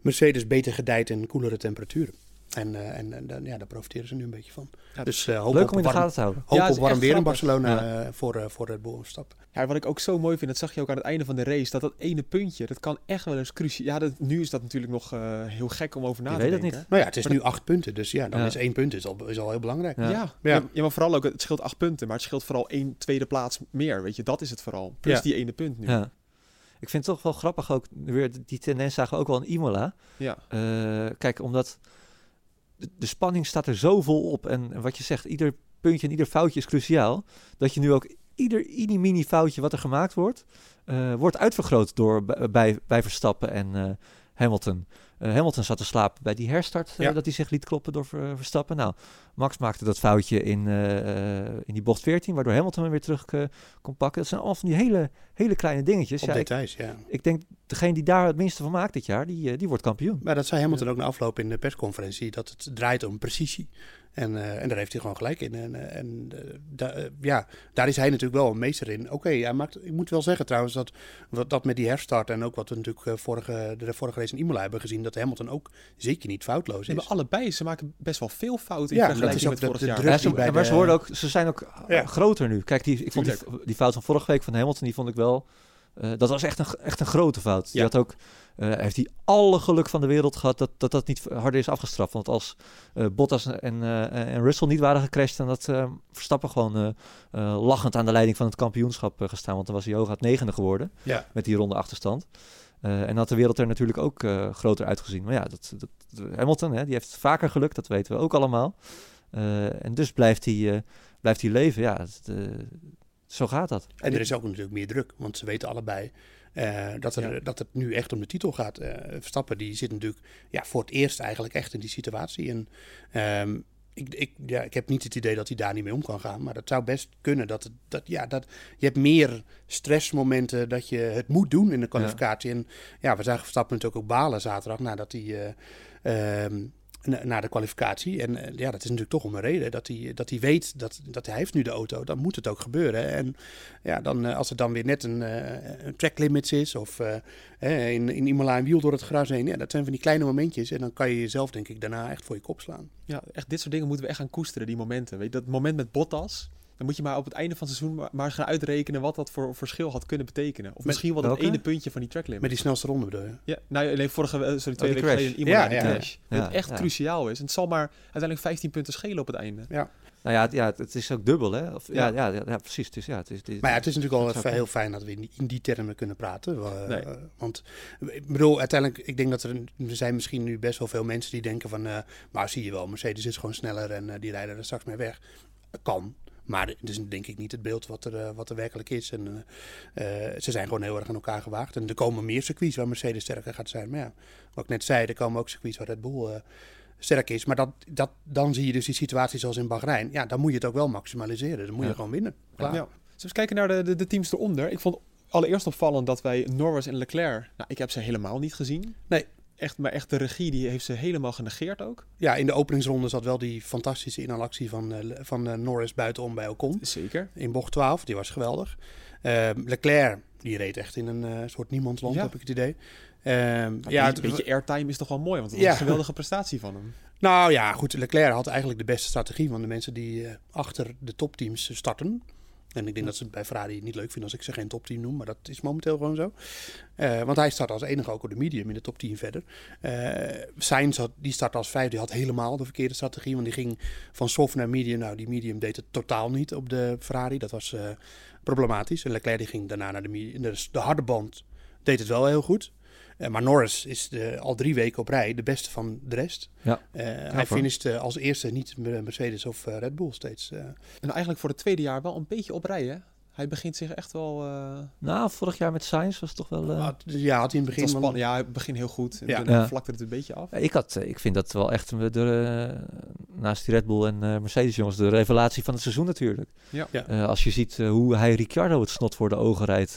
Mercedes beter gedijt in koelere temperaturen. En, eh, en, en dan- ja, daar profiteren ze nu een beetje van. Ja, dus eh, hoop Leuk op om in de warm, gaten te houden. hoop Ja, het op is warm weer in. Barcelona eh, voor, voor Red Bull Verstappen. Ja, wat ik ook zo mooi vind, dat zag je ook aan het einde van de race, dat dat ene puntje, dat kan echt wel eens cruciaal. Ja, dat, nu is dat natuurlijk nog eh, heel gek om over na Je te weet het denken. niet. Nou ja, het is Maar nu acht punten. Dus ja, dan Ja. is één punt is al, is al heel belangrijk. Ja. Ja. Ja. Ja. maar vooral ook, het scheelt acht punten, maar het scheelt vooral één tweede plaats meer, weet je. Dat is het vooral. Plus Ja. die ene punt nu. Ja. Ik vind het toch wel grappig ook, weer die tendens zagen we ook wel in Imola. Ja. Eh, kijk, omdat de, spanning staat er zo vol op. En, wat je zegt, ieder puntje en ieder foutje is cruciaal. Dat je nu ook ieder mini foutje wat er gemaakt wordt, eh, wordt uitvergroot door bij, bij, bij Verstappen en eh, Hamilton. Eh, Hamilton zat te slapen bij die herstart, eh, Ja. dat hij zich liet kloppen door Ver- Verstappen. Nou, Max maakte dat foutje in, eh, eh, in die bocht 14, waardoor Hamilton hem weer terug eh, kon pakken. Dat zijn allemaal van die hele, hele kleine dingetjes. Op Ja, ik, details, ja. ik denk, degene die daar het minste van maakt dit jaar, die, eh, die wordt kampioen. Maar dat zei Hamilton ook na afloop in de persconferentie. Dat het draait om precisie. En, eh, en daar heeft hij gewoon gelijk in. En, eh, en eh, da- ja, daar is hij natuurlijk wel een meester in. Oké, hij maakt. ik moet wel zeggen trouwens dat, wat, dat met die herstart en ook wat we natuurlijk vorige, de vorige race in Imola hebben gezien, dat Hamilton ook zeker niet foutloos Ze is. hebben allebei, ze maken best wel veel fouten in Ja, dat vergelijking is met de- vorig de jaar. druk Ja, ze, bij maar de- ze, worden ook, ze zijn ook Ja. groter nu. Kijk, die, ik vond die, die fout van vorige week van Hamilton, die vond ik wel... eh, dat was echt een, echt een grote fout. Die Ja. had ook, eh, heeft hij alle geluk van de wereld gehad dat dat, dat niet harder is afgestraft. Want als eh, Bottas en, en Russell niet waren gecrashed, dan had eh, Verstappen gewoon lachend aan de leiding van het kampioenschap gestaan. Want dan was hij hooguit negende geworden Ja. met die ronde achterstand. En had de wereld er natuurlijk ook groter uitgezien. Maar ja, dat, dat, Hamilton, hè, die heeft vaker geluk, dat weten we ook allemaal. En dus blijft hij, blijft hij leven. Ja, het, zo gaat dat. En er is ook natuurlijk meer druk, want ze weten allebei eh, dat, er, Ja. dat het nu echt om de titel gaat. Eh, Verstappen die zit natuurlijk ja, voor het eerst eigenlijk echt in die situatie. En ehm, ik, ik, ja, ik heb niet het idee dat hij daar niet mee om kan gaan, maar dat zou best kunnen. Dat, dat, ja, dat, je hebt meer stressmomenten dat je het moet doen in de kwalificatie. En ja, we zagen Verstappen natuurlijk ook balen zaterdag nadat hij... eh, ehm, naar de kwalificatie. En eh, ja, dat is natuurlijk toch om een reden. Dat hij, dat hij weet dat, dat hij heeft nu de auto. Dan moet het ook gebeuren. En ja, dan, eh, als er dan weer net een, eh, een track limits is... of in, in Imola een wiel door het gras heen. Ja, dat zijn van die kleine momentjes. En dan kan je jezelf denk ik daarna echt voor je kop slaan. Ja, echt dit soort dingen moeten we echt gaan koesteren, die momenten. Weet je, dat moment met Bottas, dan moet je maar op het einde van het seizoen maar, maar eens gaan uitrekenen wat dat voor verschil had kunnen betekenen. Of misschien wel dat ene puntje van die track limit. Met die snelste ronde bedoel je? Ja, nou alleen vorige, eh, sorry, twee die weken crash. geleden Imola, Ja, die ja, crash. ja. Dat het echt Ja. cruciaal is. En het zal maar uiteindelijk 15 punten schelen op het einde. Nou ja, het, ja, het, is ook dubbel, hè? Of, ja. Ja. Ja, ja, ja, precies. Het is, ja, het is, dit- Maar ja, het is natuurlijk al even heel fijn dat we in die, in die termen kunnen praten. We- Nee. eh, want ik bedoel, uiteindelijk, ik denk dat er, er zijn misschien nu best wel veel mensen die denken van... eh, maar zie je wel, Mercedes is gewoon sneller en die rijden er straks mee weg. Kan. Maar het is denk ik niet het beeld wat er, eh, wat er werkelijk is. En, eh, eh, ze zijn gewoon heel erg aan elkaar gewaagd. En er komen meer circuits waar Mercedes sterker gaat zijn. Maar ja, wat ik net zei, er komen ook circuits waar Red Bull sterk is. Maar dat, dat, dan zie je dus die situatie zoals in Bahrein. Ja, dan moet je het ook wel maximaliseren. Dan moet je gewoon winnen. Klaar. Ja. We eens kijken naar de, de, de teams eronder? Ik vond allereerst opvallend dat wij Norris en Leclerc... Nou, ik heb ze helemaal niet gezien. Nee. Echt, maar echt de regie die heeft ze helemaal genegeerd ook. Ja, in de openingsronde zat wel die fantastische inhalactie van, eh, van eh, Norris buitenom bij Ocon. Zeker. In bocht 12, die was geweldig. Ehm, Leclerc, die reed echt in een eh, soort niemandsland, Ja. heb ik het idee. Ehm, Ja, ja, een beetje airtime is toch wel mooi, want het Ja. was een geweldige prestatie van hem. nou ja, goed. Leclerc had eigenlijk de beste strategie van de mensen die achter de topteams starten. En ik denk dat ze het bij Ferrari niet leuk vinden als ik ze geen top 10 noem, maar dat is momenteel gewoon zo. Eh, want hij start als enige ook op de medium in de top 10 verder. Eh Sainz had, die start als vijfde, die had helemaal de verkeerde strategie, want die ging van soft naar medium. Nou, die medium deed het totaal niet op de Ferrari, dat was eh, problematisch. En Leclerc die ging daarna naar de medium. Dus de harde band deed het wel heel goed. Eh, maar Norris is de, al drie weken op rij de beste van de rest. Ja. Eh, hij finisht eh, als eerste niet met Mercedes of Red Bull steeds. eh. En eigenlijk voor het tweede jaar wel een beetje op rij, hè? Hij begint zich echt wel... eh, Nou, vorig jaar met Sainz was het toch wel... eh, Had- ja, had hij in het begin... wel-. Ja, het begint heel goed. En Ja. toen Ja. vlakte het een beetje af. Ja, Ik, had, ik vind dat wel echt de, eh, naast die Red Bull en eh, Mercedes jongens de revelatie van het seizoen natuurlijk. Ja. Ja. Eh, als je ziet hoe hij Ricciardo het snot voor de ogen rijdt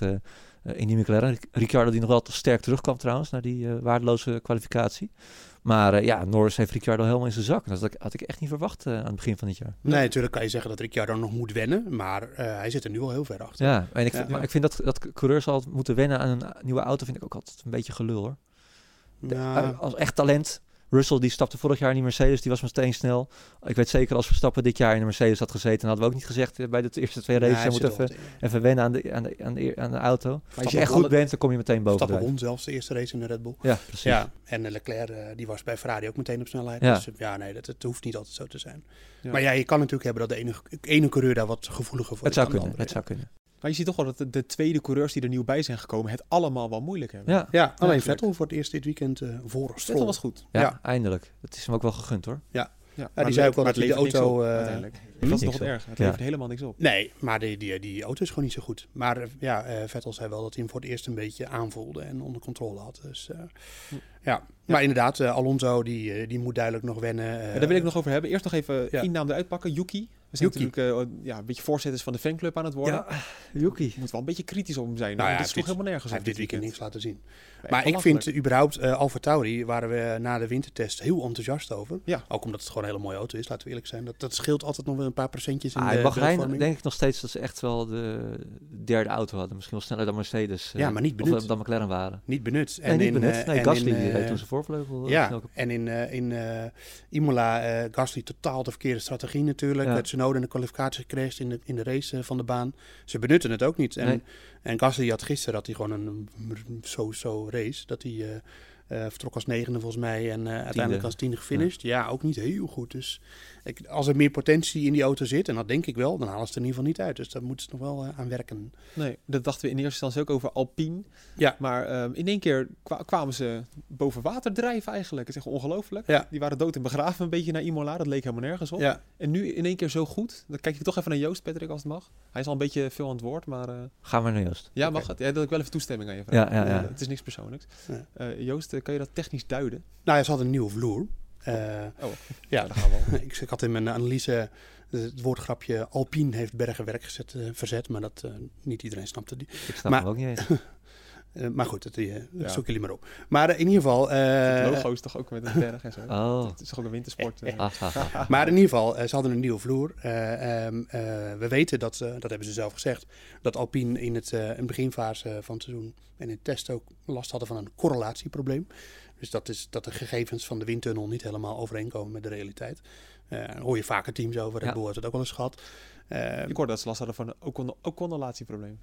eh, in die McLaren. Ric- Ricciardo die nog wel te sterk terugkwam trouwens naar die eh, waardeloze kwalificatie. Maar eh, ja, Norris heeft Ricciardo helemaal in zijn zak. Dat had ik, echt niet verwacht aan het begin van dit jaar. Nee, natuurlijk kan je zeggen dat Ricciardo nog moet wennen, maar hij zit er nu al heel ver achter. Ja, en ik vind, Ja. maar ik vind dat, dat coureurs al moeten wennen aan een nieuwe auto, vind ik ook altijd een beetje gelul hoor. Eh, als echt talent. Russell die stapte vorig jaar in die Mercedes, die was meteen snel. Ik weet zeker als Verstappen dit jaar in de Mercedes had gezeten, hadden we ook niet gezegd eh, bij de eerste twee races, hij moet even, even wennen aan de, aan, de, aan, de, aan de auto. Maar als je echt goed bent, dan kom je meteen boven. Verstappen won zelfs de eerste race in de Red Bull. Ja, precies. Ja, en Leclerc eh, die was bij Ferrari ook meteen op snelheid. Ja. Dus eh, ja, nee, dat, het hoeft niet altijd zo te zijn. Ja. Maar ja, je kan natuurlijk hebben dat de ene, ene coureur daar wat gevoeliger voor het is zou kunnen, het zou kunnen. Maar je ziet toch wel dat de, de tweede coureurs die er nieuw bij zijn gekomen... het allemaal wel moeilijk hebben. Ja, Ja, alleen. Vettel voor het eerst dit weekend eh voor Vettel was goed. ja, Ja. eindelijk. Het is hem ook wel gegund hoor. Ja, die zei ook wel dat hij de auto, Dat is nog op. erg. Het levert helemaal niks op. Nee, maar die, die, die auto is gewoon niet zo goed. Maar eh, ja, eh, Vettel zei wel dat hij hem voor het eerst een beetje aanvoelde en onder controle had. Dus eh, Hm. ja. maar inderdaad, Alonso die, die moet duidelijk nog wennen. daar wil ik nog over hebben. Eerst nog even Ja. één naam eruit pakken. Yuki. We zijn Yuki. natuurlijk ja, een beetje voorzitters van de fanclub aan het worden. Ja, Yuki. Moet wel een beetje kritisch op hem zijn. Nou ja, dit is toch helemaal nergens op heeft dit weekend niks laten zien. Maar ik vind überhaupt eh Alfa Tauri waren we na de wintertest heel enthousiast over. Ja. Ook omdat het gewoon een hele mooie auto is, laten we eerlijk zijn. Dat, dat scheelt altijd nog wel een paar procentjes in Ah, de in Bahrein denk ik nog steeds dat ze echt wel de derde auto hadden. Misschien wel sneller dan Mercedes. eh, Ja, maar niet of benut. dan McLaren waren. Niet benut. Nee, niet in, benut. eh, Nee, en Gasly in, eh, reed toen zijn voorvleugel eh, Ja, en in, eh, in eh, Imola, eh Gasly totaal de verkeerde strategie natuurlijk. Ja. Het Tsunoda in de kwalificatie gecrashed in de, in de race eh, van de baan. Ze benutten het ook niet. En, Nee. en Gasly had gisteren had hij gewoon een zo-zo race. Dat hij eh, eh, vertrok als negende volgens mij en eh, uiteindelijk als tiende gefinished. Ja. ook niet heel goed. Dus ik, als er meer potentie in die auto zit, en dat denk ik wel, dan halen ze er in ieder geval niet uit. Dus daar moeten ze nog wel eh, aan werken. Nee, dat dachten we in eerste instantie ook over Alpine. Ja. Maar ehm, in één keer kwa- kwamen ze boven water drijven eigenlijk. Het is echt ongelooflijk. Ja. Die waren dood en begraven een beetje naar Imola. Dat leek helemaal nergens op. Ja, En nu in één keer zo goed. Dan kijk ik toch even naar Joost, Patrick, als het mag. Hij is al een beetje veel aan het woord, maar... eh, Gaan we naar Joost. ja, mag het? Ja, dat ik wel even toestemming aan je vragen. Ja, ja, ja. Eh, het is niks persoonlijks. Ja. Eh, Joost, eh, kan je dat technisch duiden? nou ja, ze hadden een nieuwe vloer. Eh, Oh, ja, daar gaan we ik, ik had in mijn analyse eh, het woordgrapje Alpine heeft bergen werk gezet, eh, verzet, maar dat eh, niet iedereen snapte die. Ik snap Maar- hem ook niet eens. Eh, maar goed, dat, eh, Ja. zoek jullie maar op. Maar eh, in ieder geval, eh, het logo is toch ook met een berg en zo? Oh. Het is toch ook een wintersport? eh. Ah, ah, ah. maar in ieder geval, eh, ze hadden een nieuwe vloer. Eh, ehm, eh, we weten dat, eh, dat hebben ze zelf gezegd, dat Alpine in het eh, een beginfase van het seizoen en in de test ook last hadden van een correlatieprobleem. Dus dat is dat de gegevens van de windtunnel niet helemaal overeenkomen met de realiteit. Eh, daar hoor je vaker teams over. Red Ja. Het ook wel eens gehad. Eh, Ik hoorde dat ze last hadden van een ocon- ocondolatieprobleem.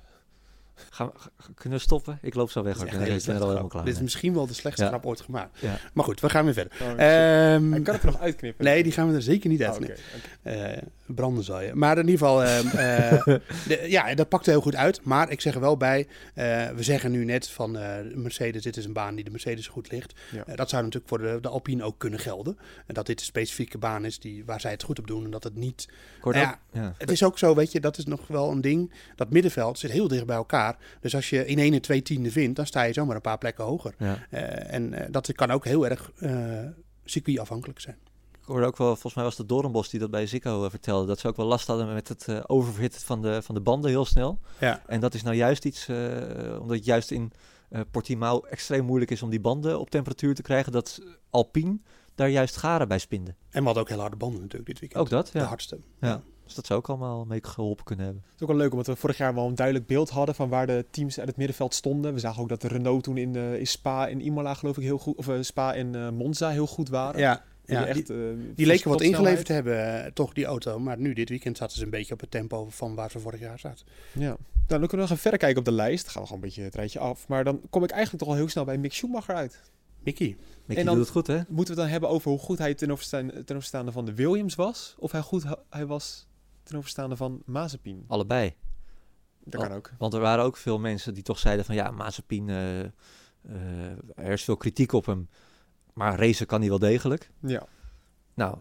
Gaan kunnen we stoppen? Ik loop zo weg. is Ik er al helemaal klaar Dit is misschien wel de slechtste Ja. grap ooit gemaakt. Ja. Maar goed, we gaan weer verder. Oh, shit. Ehm, kan het er nog uitknippen. nee, die gaan we er zeker niet Oh, oké, oké. Branden zal je. Maar in ieder geval, ehm, eh, de- ja, dat pakte heel goed uit. Maar ik zeg er wel bij, eh, we zeggen nu net van eh, Mercedes, dit is een baan die de Mercedes goed ligt. Ja. Dat zou natuurlijk voor de, de Alpine ook kunnen gelden. En dat dit een specifieke baan is die, waar zij het goed op doen en dat het niet... Hoorde Ja. Het is ook zo, weet je, dat is nog wel een ding. Dat middenveld zit heel dicht bij elkaar. Dus als je in 1 en 2 tiende vindt, dan sta je zomaar een paar plekken hoger. Ja. En dat kan ook heel erg circuitafhankelijk zijn. Ik hoorde ook wel, volgens mij was het Doornbos die dat bij Zico eh, vertelde, dat ze ook wel last hadden met het eh oververhitten van de, van de banden heel snel. Ja. En dat is nou juist iets, eh, omdat het juist in Portimao extreem moeilijk is om die banden op temperatuur te krijgen, dat Alpine daar juist garen bij spinden. En we hadden ook heel harde banden natuurlijk dit weekend. Ook dat, De ja. hardste. Ja. Dus dat zou ook allemaal mee geholpen kunnen hebben. Het is ook wel leuk omdat we vorig jaar wel een duidelijk beeld hadden van waar de teams uit het middenveld stonden. We zagen ook dat de Renault toen in, eh, in Spa en Imola geloof ik heel goed, of Spa en Monza heel goed waren. Ja, Ja, die, die- echt, eh, Die leken wat ingeleverd te hebben, eh, toch, die auto. Maar nu, dit weekend, zaten ze een beetje op het tempo van waar ze vorig jaar zaten. Ja. Nou, dan kunnen we nog even verder kijken op de lijst. Dan gaan we gewoon een beetje het rijtje af. Maar dan kom ik eigenlijk toch al heel snel bij Mick Schumacher uit. Mickey. Mickey En dan- doet het goed, hè? Moeten we het dan hebben over hoe goed hij ten overstaande, ten overstaande van de Williams was? Of hij goed hij was ten overstaande van Mazepin? Allebei. Dat kan ook. Want er waren ook veel mensen die toch zeiden van ja, Mazepin, eh, er is veel kritiek op hem. Maar racen kan hij wel degelijk. Ja. Nou,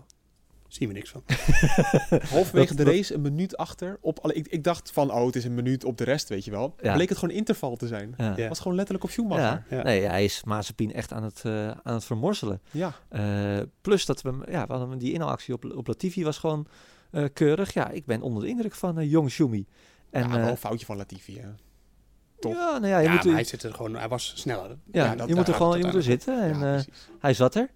Zien we niks van. Halverwege de race een minuut achter. Op, alle- ik, ik dacht van, oh, het is een minuut op de rest, weet je wel. Ja. Bleek het gewoon interval te zijn. ja. Ja. Het was gewoon letterlijk op Schumacher. Ja. Ja. Nee, hij is Mazepin echt aan het, eh, aan het vermorzelen. Ja. Eh, plus dat we, ja, we hadden die inhaalactie op, op Latifi was gewoon eh, keurig. Ja, ik ben onder de indruk van Jong Schumi. En ja, wel een foutje van Latifi, hè. Toch? ja, nou ja, je Ja, moet, maar hij zit er gewoon, hij was sneller. ja, dat- je moet er gewoon je moet er zitten. En Ja, eh, hij zat er.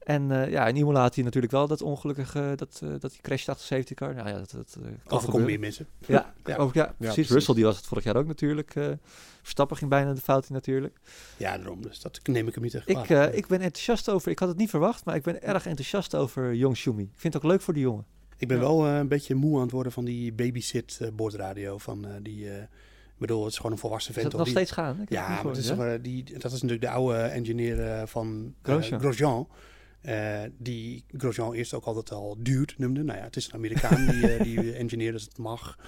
En eh, ja, in Imola had hij natuurlijk wel dat ongelukkige, dat, eh, dat hij crasht achter de safety car. Nou ja, dat, dat eh, kan Overkomt meer mensen. Ja, Ja. Ook, ja, precies. precies. Russell die was het vorig jaar ook natuurlijk. eh Verstappen ging bijna de fout in natuurlijk. Ja, daarom. Dus dat neem ik hem niet echt Ik, eh, ik ben enthousiast over, ik had het niet verwacht, maar ik ben erg enthousiast over Jong Schumi. Ik vind het ook leuk voor die jongen. Ik ben Ja. wel eh, een beetje moe aan het worden van die babysit eh, bordradio. Van, eh, die, eh, bedoel, het is gewoon een volwassen Is vent. dat toch? nog Die- steeds gaan? Ja, maar gehoord, is, toch, die, dat is natuurlijk de oude engineer eh, van eh, Grosjean. Grosjean. Eh, die Grosjean eerst ook altijd al dude noemde. Nou ja, het is een Amerikaan die, die engineer, dus het mag.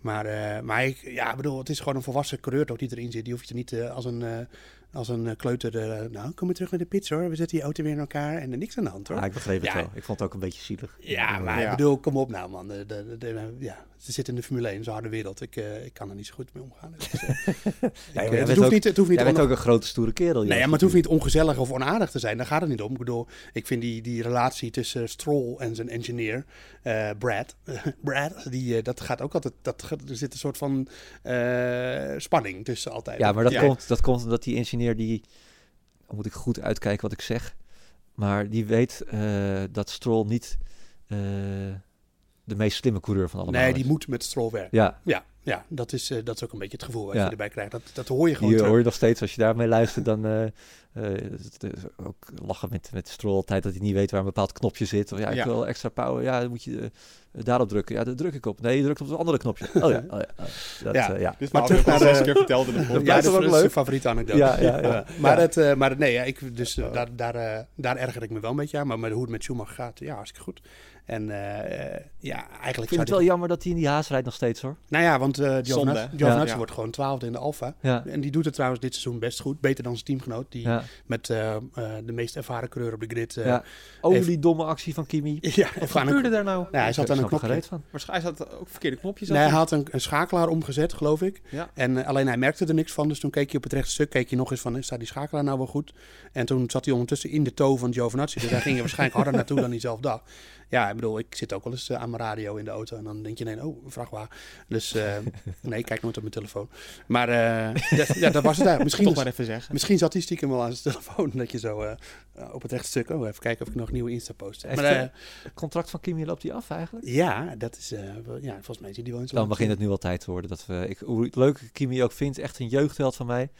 Maar, eh, maar ik, ja, ik bedoel, het is gewoon een volwassen coureur toch die erin zit. Die hoef je er niet als een, als een kleuter... nou, kom maar terug naar de pits hoor. We zetten die auto weer in elkaar en er niks aan de hand hoor. Ja, ik begreep het Ja. wel. Ik vond het ook een beetje zielig. Ja, maar Ja. ik bedoel, kom op nou man. De, de, de- ja, ze zitten in de Formule 1, zo'n harde wereld. Ik, eh, ik kan er niet zo goed mee omgaan. Dus, eh, ik, jij eh, het hoeft ook- niet, het hoeft niet Jij bent ook een grote stoere kerel. Nee, ja, maar het hoeft niet ongezellig of onaardig te zijn. Daar gaat het niet om. Ik bedoel, ik vind die, die relatie tussen Stroll en zijn engineer, Brad, Brad die, dat gaat ook altijd, dat, er zit een soort van spanning tussen altijd. Ja, maar dat, Ja. Komt, dat komt omdat die ingenieur die... Moet ik goed uitkijken wat ik zeg. Maar die weet dat Stroll niet de meest slimme coureur van allemaal Nee, is. die moet met Stroll werken. Ja, Ja, ja dat, is, eh, dat is ook een beetje het gevoel wat Ja. je erbij krijgt. Dat, dat hoor je gewoon terug. hoor je nog steeds. Als je daarmee luistert, dan... eh, eh, het is ook lachen met, met Stroll altijd dat hij niet weet waar een bepaald knopje zit. Of ja, ik Ja. wil extra power. Ja, dan moet je daarop drukken. Ja, daar druk ik op. Nee, je drukt op het andere knopje. Oh ja, oh ja. oh. Dat, Ja. eh, ja. Dit Maar maar terug naar de- keer verteld in de. Ja, dat is ook mijn leuk? favoriete anekdote. Ja, ja, ja. maar, Ja. Het, eh, maar nee, ja, ik, dus, daar, daar, eh, daar erger ik me wel een beetje aan. Maar met hoe het met Schumacher gaat, ja, hartstikke goed. En eh, eh, ja, eigenlijk Ik vind zou het die- wel jammer dat hij in die haas rijdt nog steeds hoor. Nou ja, want eh Giovinazzi Ja. wordt gewoon twaalfde in de Alfa. Ja, En die doet het trouwens dit seizoen best goed. Beter dan zijn teamgenoot. Die ja. met eh, eh, de meest ervaren coureur op de grid. eh, ja. Oh, even- die domme actie van Kimi. ja, Wat gebeurde daar nou? Ja, hij zat aan een knopje. van. Waarschijnlijk hij zat ook verkeerde knopjes. Nee, hij had een, een schakelaar omgezet, geloof ik. Ja. En alleen hij merkte er niks van. Dus toen keek hij op het rechte stuk. Keek hij nog eens van, staat die schakelaar nou wel goed? En toen zat hij ondertussen in de toe van Giovinazzi. Dus hij ging er waarschijnlijk harder naartoe dan hij zelf dacht. Ja, ik bedoel, ik zit ook wel eens eh, aan mijn radio in de auto. En dan denk je, nee, oh, een vrachtwagen. Dus eh, nee, ik kijk nooit op mijn telefoon. Maar eh, ja, ja, dat was het eigenlijk. Misschien, Toch maar even zeggen. misschien zat hij stiekem wel aan zijn telefoon. Dat je zo eh, op het rechte stuk... Oh, even kijken of ik nog nieuwe Insta-post heb. Echt, Maar, eh, Het contract van Kimi loopt hij af eigenlijk? ja, dat is... eh, wel- ja, volgens mij zit hij wel in Dan begint het nu wel tijd te worden. Dat we, ik, hoe leuk Kimi ook vind, echt een jeugdheld van mij.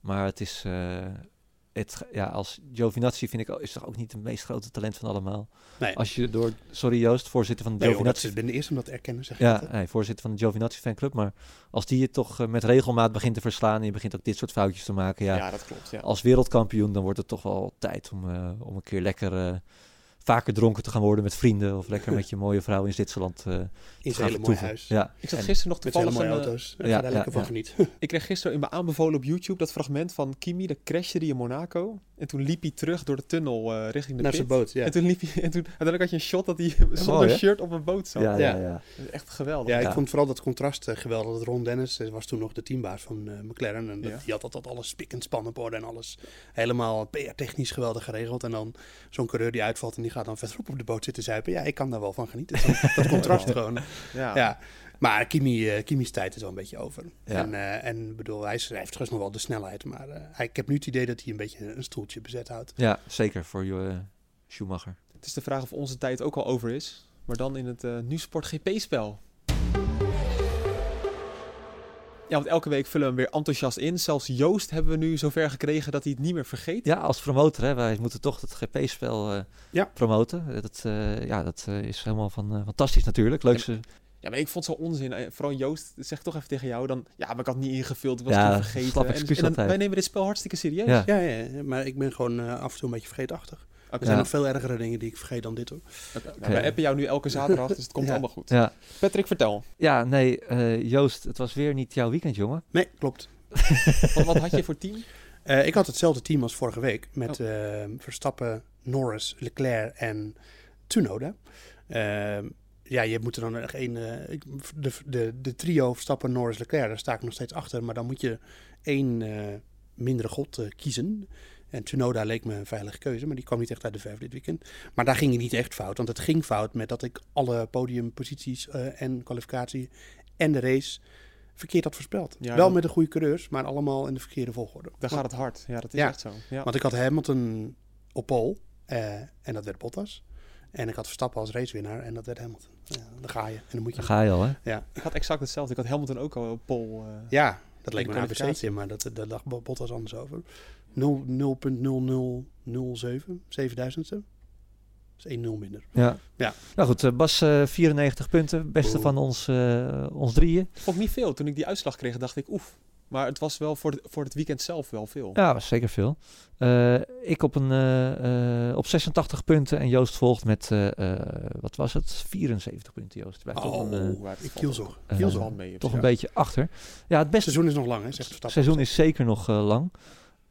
Maar het is, eh, het, ja, als Giovinazzi vind ik, ook- is toch ook niet het meest grote talent van allemaal. Nee. Als je door, sorry Joost, voorzitter van de Nee, Giovinazzi... ik ben de eerste om dat te erkennen, zeg ja, nee, voorzitter van de Giovinazzi fanclub. Maar als die je toch eh, met regelmaat begint te verslaan en je begint ook dit soort foutjes te maken. Ja, Ja, dat klopt. Ja. als wereldkampioen, dan wordt het toch wel tijd om, eh, om een keer lekker eh, vaker dronken te gaan worden met vrienden. Of lekker met je mooie vrouw in Zwitserland eh in te zijn gaan hele huis. Ja, Ik zag En- gisteren nog Met zijn hele mooie een, auto's. ja, Ja, daar ja, lekker van ja. genieten. Ik kreeg gisteren in mijn aanbevolen op YouTube dat fragment van Kimi, de crashte die in Monaco. En toen liep hij terug door de tunnel eh, richting de Naar pit. zijn boot, ja. En toen liep hij, en toen uiteindelijk had je een shot dat hij zonder shirt op een boot zat. ja, ja, Ja. Echt geweldig. Ja, ik Ja. vond vooral dat contrast eh, geweldig. Dat Ron Dennis eh, was toen nog de teambaas van eh, McLaren. En dat, Ja. die had altijd alles spik en span op orde en alles helemaal PR-technisch geweldig geregeld. En dan zo'n coureur die uitvalt en die gaat dan verderop op de boot zitten zuipen. Ja, ik kan daar wel van genieten. Dat, dat contrast gewoon. Ja. Ja. Maar Kimi, eh, Kimi's tijd is wel een beetje over. Ja. En, eh, en bedoel, hij, hij heeft trouwens nog wel de snelheid. Maar eh, hij, ik heb nu het idee dat hij een beetje een stoeltje bezet houdt. Ja, zeker voor uh, Schumacher. Het is de vraag of onze tijd ook al over is. Maar dan in het eh Nu Sport GP-spel. Ja, want elke week vullen we hem weer enthousiast in. Zelfs Joost hebben we nu zover gekregen dat hij het niet meer vergeet. Ja, als promotor, hè, wij moeten toch het GP-spel eh, Ja. promoten. Dat, eh, ja, dat eh, is helemaal van, fantastisch natuurlijk. Leukste, Ja, maar ik vond het zo onzin. Vooral Joost, zeg toch even tegen jou dan... Ja, maar ik had het niet ingevuld, ik was Ja, toen vergeten. En- excuus en, dan- altijd. wij nemen dit spel hartstikke serieus. Ja. Ja, ja, maar ik ben gewoon eh, af en toe een beetje vergeetachtig. Er zijn Ja. nog veel ergere dingen die ik vergeet dan dit hoor. oké. Nou, wij appen jou nu elke zaterdag, dus het komt Ja. allemaal goed. ja. Patrick, vertel. ja, nee, eh, Joost, het was weer niet jouw weekend, jongen. Nee, klopt. Wat, wat had je voor team? Eh, ik had hetzelfde team als vorige week. Met eh, Verstappen, Norris, Leclerc en Tsunoda. Ehm, ja, je moet er dan echt één... eh, de, de, de trio Verstappen, Norris, Leclerc, daar sta ik nog steeds achter. Maar dan moet je één eh, mindere god eh, kiezen. En Tsunoda leek me een veilige keuze, maar die kwam niet echt uit de verf dit weekend. Maar daar ging het niet echt fout, want het ging fout met dat ik alle podiumposities eh, en kwalificatie en de race verkeerd had voorspeld. Ja, Wel dat- met de goede coureurs, maar allemaal in de verkeerde volgorde. Daar gaat het hard. Ja, dat is Ja. echt zo. Ja. Want ik had Hamilton op pole eh, en dat werd Bottas. En ik had Verstappen als racewinnaar en dat werd Hamilton. Ja, dan ga je en dan moet je... Daar ga je al, hè? Ja, Ik had exact hetzelfde. Ik had Hamilton ook al op pol. eh, ja dat leek me een. ABC, maar dat, daar lag Bottas anders over. 0.0007, 7000ste. Dat is 1-0 minder. Ja. Ja. Nou goed, eh, Bas, eh 94 punten. Beste Oeh. van ons, eh, ons drieën. Vond ik niet veel. Toen ik die uitslag kreeg, dacht ik oef. Maar het was wel voor, de, voor het weekend zelf wel veel. Ja, was zeker veel. Eh, ik op, een, eh, eh, op 86 punten en Joost volgt met, eh, eh, wat was het? 74 punten, Joost. Blijft toch een, eh, maar het ik kielzog. het Kielzog. mee op toch een beetje achter. Ja, het Het beste seizoen is nog lang, hè, zegt Verstappen. seizoen is zeker nog lang.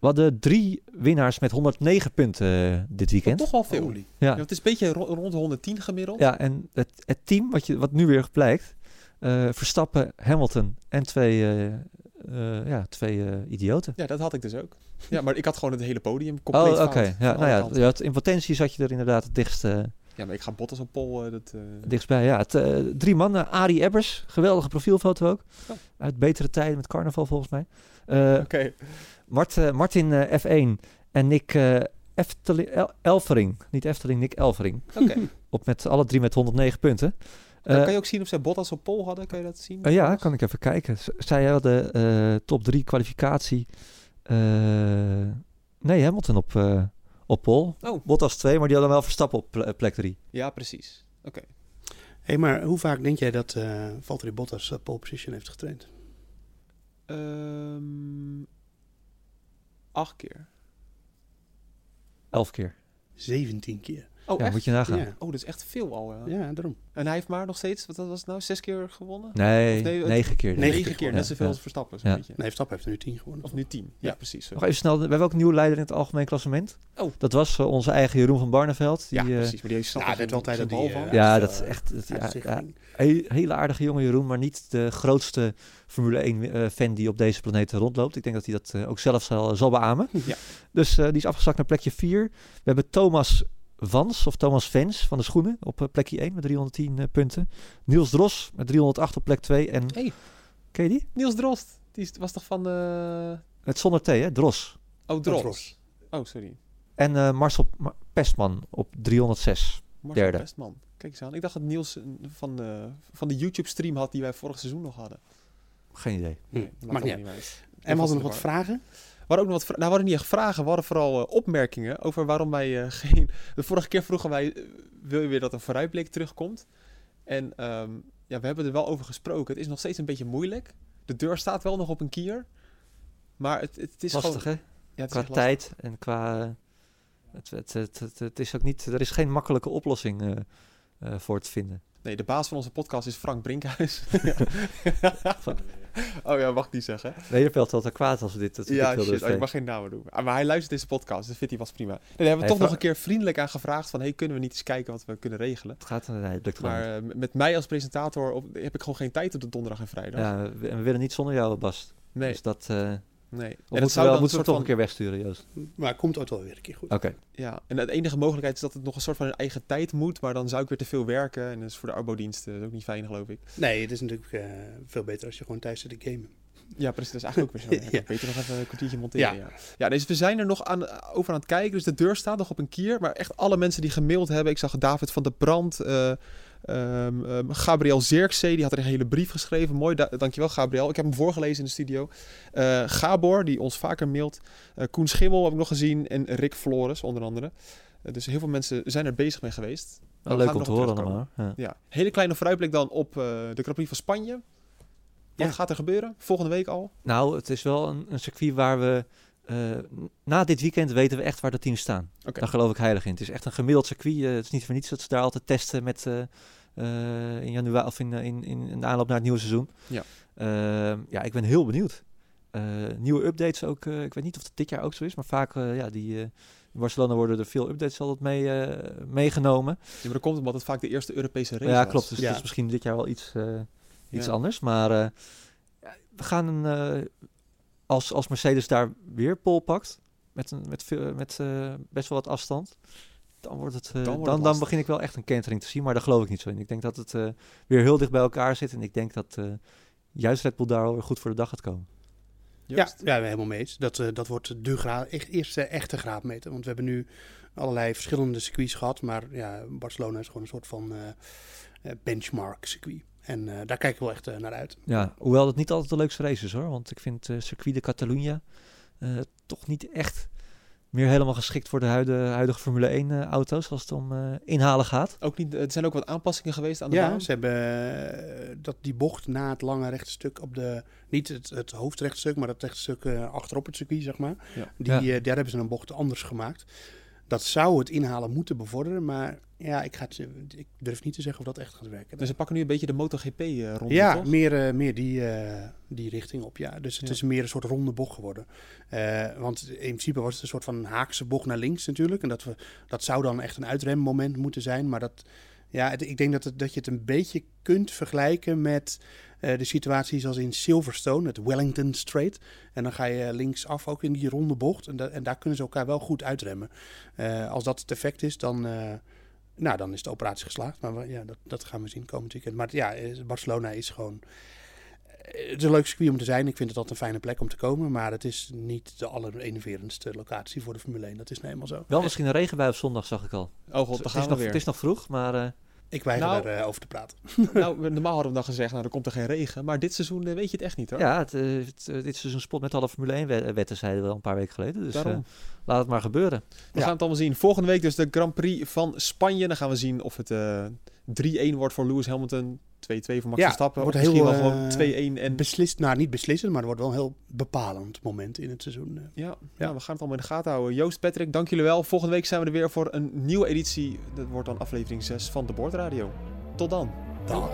We hadden drie winnaars met 109 punten eh, dit weekend. Toch wel veel. Holy. Ja, Ja, het is een beetje ro- rond de 110 gemiddeld. ja en het, het team wat, je, wat nu weer blijkt, eh, Verstappen, Hamilton en twee, eh, eh, ja, twee eh, idioten. Ja, dat had ik dus ook. Ja, maar ik had gewoon het hele podium Oh, compleet oké. fout. Ja, nou ja, in potentie zat je er inderdaad het dichtst, eh, Ja, maar ik ga Bottas op pol. dat, eh, dichtstbij. Ja, het, eh, drie mannen. Arie Ebbers, geweldige profielfoto ook. Oh. Uit betere tijden met carnaval volgens mij. Eh, Oké. Mart, eh, Martin eh, F1 en Nick eh, Efteling, El- Elvering. Niet Efteling, Nick Elvering. Oké. Op met alle drie met 109 punten. Dan kan je ook zien of zij Bottas op pol hadden. Kan je dat zien? eh, ja, kan ik even kijken. Z- Zij hadden eh, top 3 kwalificatie. eh, nee, Hamilton op, eh op pole. Oh. Bottas 2, maar die hadden wel Verstappen op ple- plek 3. Ja, precies. Oké. Hé, maar hoe vaak denk jij dat eh Valtteri Bottas eh, pole position heeft getraind? Ehm, acht keer. 11 keer. 17 keer. Oh, ja, echt? moet je nagaan. Ja. Oh, dat is echt veel al. Ja. Ja, daarom. En hij heeft maar nog steeds, wat was het nou, zes keer gewonnen? Nee, Of nee, het- 9 keer. Negen Negen keer keer, ja, net zoveel ja. als Verstappen, zo'n Ja. beetje. Nee, Verstappen heeft er nu 10 gewonnen. Of nu tien. Ja, Ja. precies. Nog even snel, we hebben ook een nieuwe leider in het algemeen klassement. Oh. Dat was eh, onze eigen Jeroen van Barneveld. Die, ja, eh, precies. Maar die snapt Ja, er dat bal die, van. eh, ja, dat is eh, echt het- he- hele aardige jonge Jeroen, maar niet de grootste Formule 1 eh, fan die op deze planeet rondloopt. Ik denk dat hij dat eh, ook zelf zal, zal beamen. Ja. Dus eh, die is afgezakt naar plekje 4. We hebben Thomas Vans, of Thomas Vens van de schoenen, op eh, plekje 1 met 310 eh, punten. Niels Dros met 308 op plek 2. En Hey. ken je die? Niels Drost. Die is- was toch van de... Het zonder T, hè? Dros. Oh, Drost. Drost. Oh, sorry. En eh, Marcel Ma- Pestman op 306. Marcel Derde. Westman. Kijk eens aan. Ik dacht dat Niels een- van de, van de YouTube-stream had die wij vorig seizoen nog hadden. Geen idee. Hm, Nee, dat Maakt niet uit. En we hadden nog wat vragen. We hadden ook nog wat nou, we hadden niet echt vragen, we hadden vooral eh, opmerkingen over waarom wij eh, geen... De vorige keer vroegen wij, eh, wil je weer dat een vooruitblik terugkomt? En ehm, ja, we hebben er wel over gesproken. Het is nog steeds een beetje moeilijk. De deur staat wel nog op een kier. Maar het, het, is Lastig, gewoon... hè? Ja, Qua tijd en qua... Het, het, het, het, is ook niet... Er is geen makkelijke oplossing voor te vinden. Nee, de baas van onze podcast is Frank Brinkhuis. oh ja, mag ik niet zeggen. Nederveld had er kwaad als we dit... Dat Ja, dit wilden shit. Oh, ik mag geen namen doen. Ah, Maar hij luistert deze podcast, dus vindt hij was prima. Nee, daar hebben we Hey, toch nog een keer vriendelijk aan gevraagd van... Hey, kunnen we niet eens kijken wat we kunnen regelen? Het gaat... Nee, het lukt Maar eh, met mij als presentator op, heb ik gewoon geen tijd op de donderdag en vrijdag. Ja, we willen niet zonder jou, Bas. nee, Dus dat... eh nee. En moeten, zou wel, dan moeten we toch van- een keer wegsturen, Joost. Maar het komt ooit wel weer een keer goed. Oké. Ja, en de enige mogelijkheid is dat het nog een soort van in eigen tijd moet, maar dan zou ik weer te veel werken. En dat is voor de arbodiensten ook niet fijn, geloof ik. Nee, het is natuurlijk eh, veel beter als je gewoon thuis zit te gamen. Ja, precies. Dat is eigenlijk ook weer zo. Ja, Ja. Beter nog even een kwartiertje monteren. Ja. Ja, ja. dus we zijn er nog aan, over aan het kijken. Dus de deur staat nog op een kier. Maar echt alle mensen die gemaild hebben. Ik zag David van de Brand, eh, Ehm, ehm, Gabriel Zirkzee, die had er een hele brief geschreven. Mooi, da dankjewel Gabriel. Ik heb hem voorgelezen in de studio. Eh, Gabor, die ons vaker mailt. Eh, Koen Schimmel heb ik nog gezien. En Rick Flores, onder andere. Eh, dus heel veel mensen zijn er bezig mee geweest. Leuk om te horen allemaal. Ja. Ja, hele kleine vooruitblik dan op de Grand Prix van Spanje. Wat Ja. gaat er gebeuren? Volgende week al? Nou, het is wel een, een circuit waar we... eh, na dit weekend weten we echt waar de teams staan. Daar geloof ik heilig in. Het is echt een gemiddeld circuit. eh, het is niet voor niets dat ze daar altijd testen met... eh, in januari of in, in, in, de aanloop naar het nieuwe seizoen. Ja. Ehm, ja, ik ben heel benieuwd. Nieuwe updates ook. ik weet niet of het dit jaar ook zo is, maar vaak ja, die, in Barcelona worden er veel updates altijd mee, meegenomen. Ja, maar dat komt omdat het vaak de eerste Europese race Ja, was. klopt. Dus Ja. het is misschien dit jaar wel iets, iets Ja. anders. Maar ja, we gaan een, als, als Mercedes daar weer pol pakt, met, een, met, veel, met eh, best wel wat afstand, dan, wordt het, eh, Dan dan, wordt dan, het lastig. begin ik wel echt een kentering te zien. Maar daar geloof ik niet zo in. Ik denk dat het eh, weer heel dicht bij elkaar zit. En ik denk dat eh, juist Red Bull daar wel weer goed voor de dag gaat komen. Ja, ja, we helemaal mee eens. Dat, eh, dat wordt de gra echt, eerste echte graadmeter. Want we hebben nu allerlei verschillende circuits gehad. Maar ja, Barcelona is gewoon een soort van eh, eh, benchmark circuit. En eh, daar kijk ik wel echt eh, naar uit. Ja, hoewel het niet altijd de leukste race is hoor. Want ik vind eh Circuit de Catalunya eh, toch niet echt meer helemaal geschikt voor de huidige, huidige Formule 1 eh, auto's als het om eh, inhalen gaat. Ook niet, er zijn ook wat aanpassingen geweest aan de Ja, baan. ze hebben dat, die bocht na het lange rechte stuk op de... Niet het, het hoofdrechte stuk, maar het rechte stuk eh, achterop het circuit, zeg maar. Ja. Die, Ja. daar hebben ze een bocht anders gemaakt. Dat zou het inhalen moeten bevorderen. Maar ja, ik, ga het, ik durf niet te zeggen of dat echt gaat werken. Dus ze pakken nu een beetje de MotoGP-ronde, Ja, toch? meer, eh, meer die, eh, die richting op. Ja. Dus het Ja. is meer een soort ronde bocht geworden. Eh, want in principe was het een soort van haakse bocht naar links natuurlijk. En dat, we, dat zou dan echt een uitremmoment moeten zijn. Maar dat, ja, het- ik denk dat, het, dat je het een beetje kunt vergelijken met eh, de situatie zoals in Silverstone, het Wellington Strait. En dan ga je linksaf ook in die ronde bocht. En, da- en daar kunnen ze elkaar wel goed uitremmen. Eh, als dat het effect is, dan, eh, nou, dan is de operatie geslaagd. Maar we- ja, dat, dat gaan we zien komend weekend. Maar ja, eh, Barcelona is gewoon... eh, Het is een leuk circuit om te zijn. Ik vind het altijd een fijne plek om te komen. Maar het is niet de allerenerverendste locatie voor de Formule 1. Dat is nou eenmaal zo. Wel misschien een regenbui op zondag, zag ik al. Oh god, het, is gaan we nog, weer. het is nog vroeg, maar eh, Ik weiger Nou- daarover te praten. nou, normaal hadden we dan gezegd, nou, er komt er geen regen. Maar dit seizoen eh, weet je het echt niet, hoor. ja, het, eh, het, eh, dit is een spot met alle Formule 1 wet- wetten, zeiden we al een paar weken geleden. Dus eh, laat het maar gebeuren. We Ja. gaan het allemaal zien. Volgende week dus de Grand Prix van Spanje. Dan gaan we zien of het eh 3-1 wordt voor Lewis Hamilton. 2-2 voor Max Ja, Verstappen. wordt heel, misschien wel eh, gewoon 2-1. En Beslist, nou, niet beslissend, maar het wordt wel een heel bepalend moment in het seizoen. eh. ja, ja, we gaan het allemaal in de gaten houden. Joost, Patrick, dank jullie wel. Volgende week zijn we er weer voor een nieuwe editie. Dat wordt dan aflevering 6 van de Boordradio. Tot dan. Dag.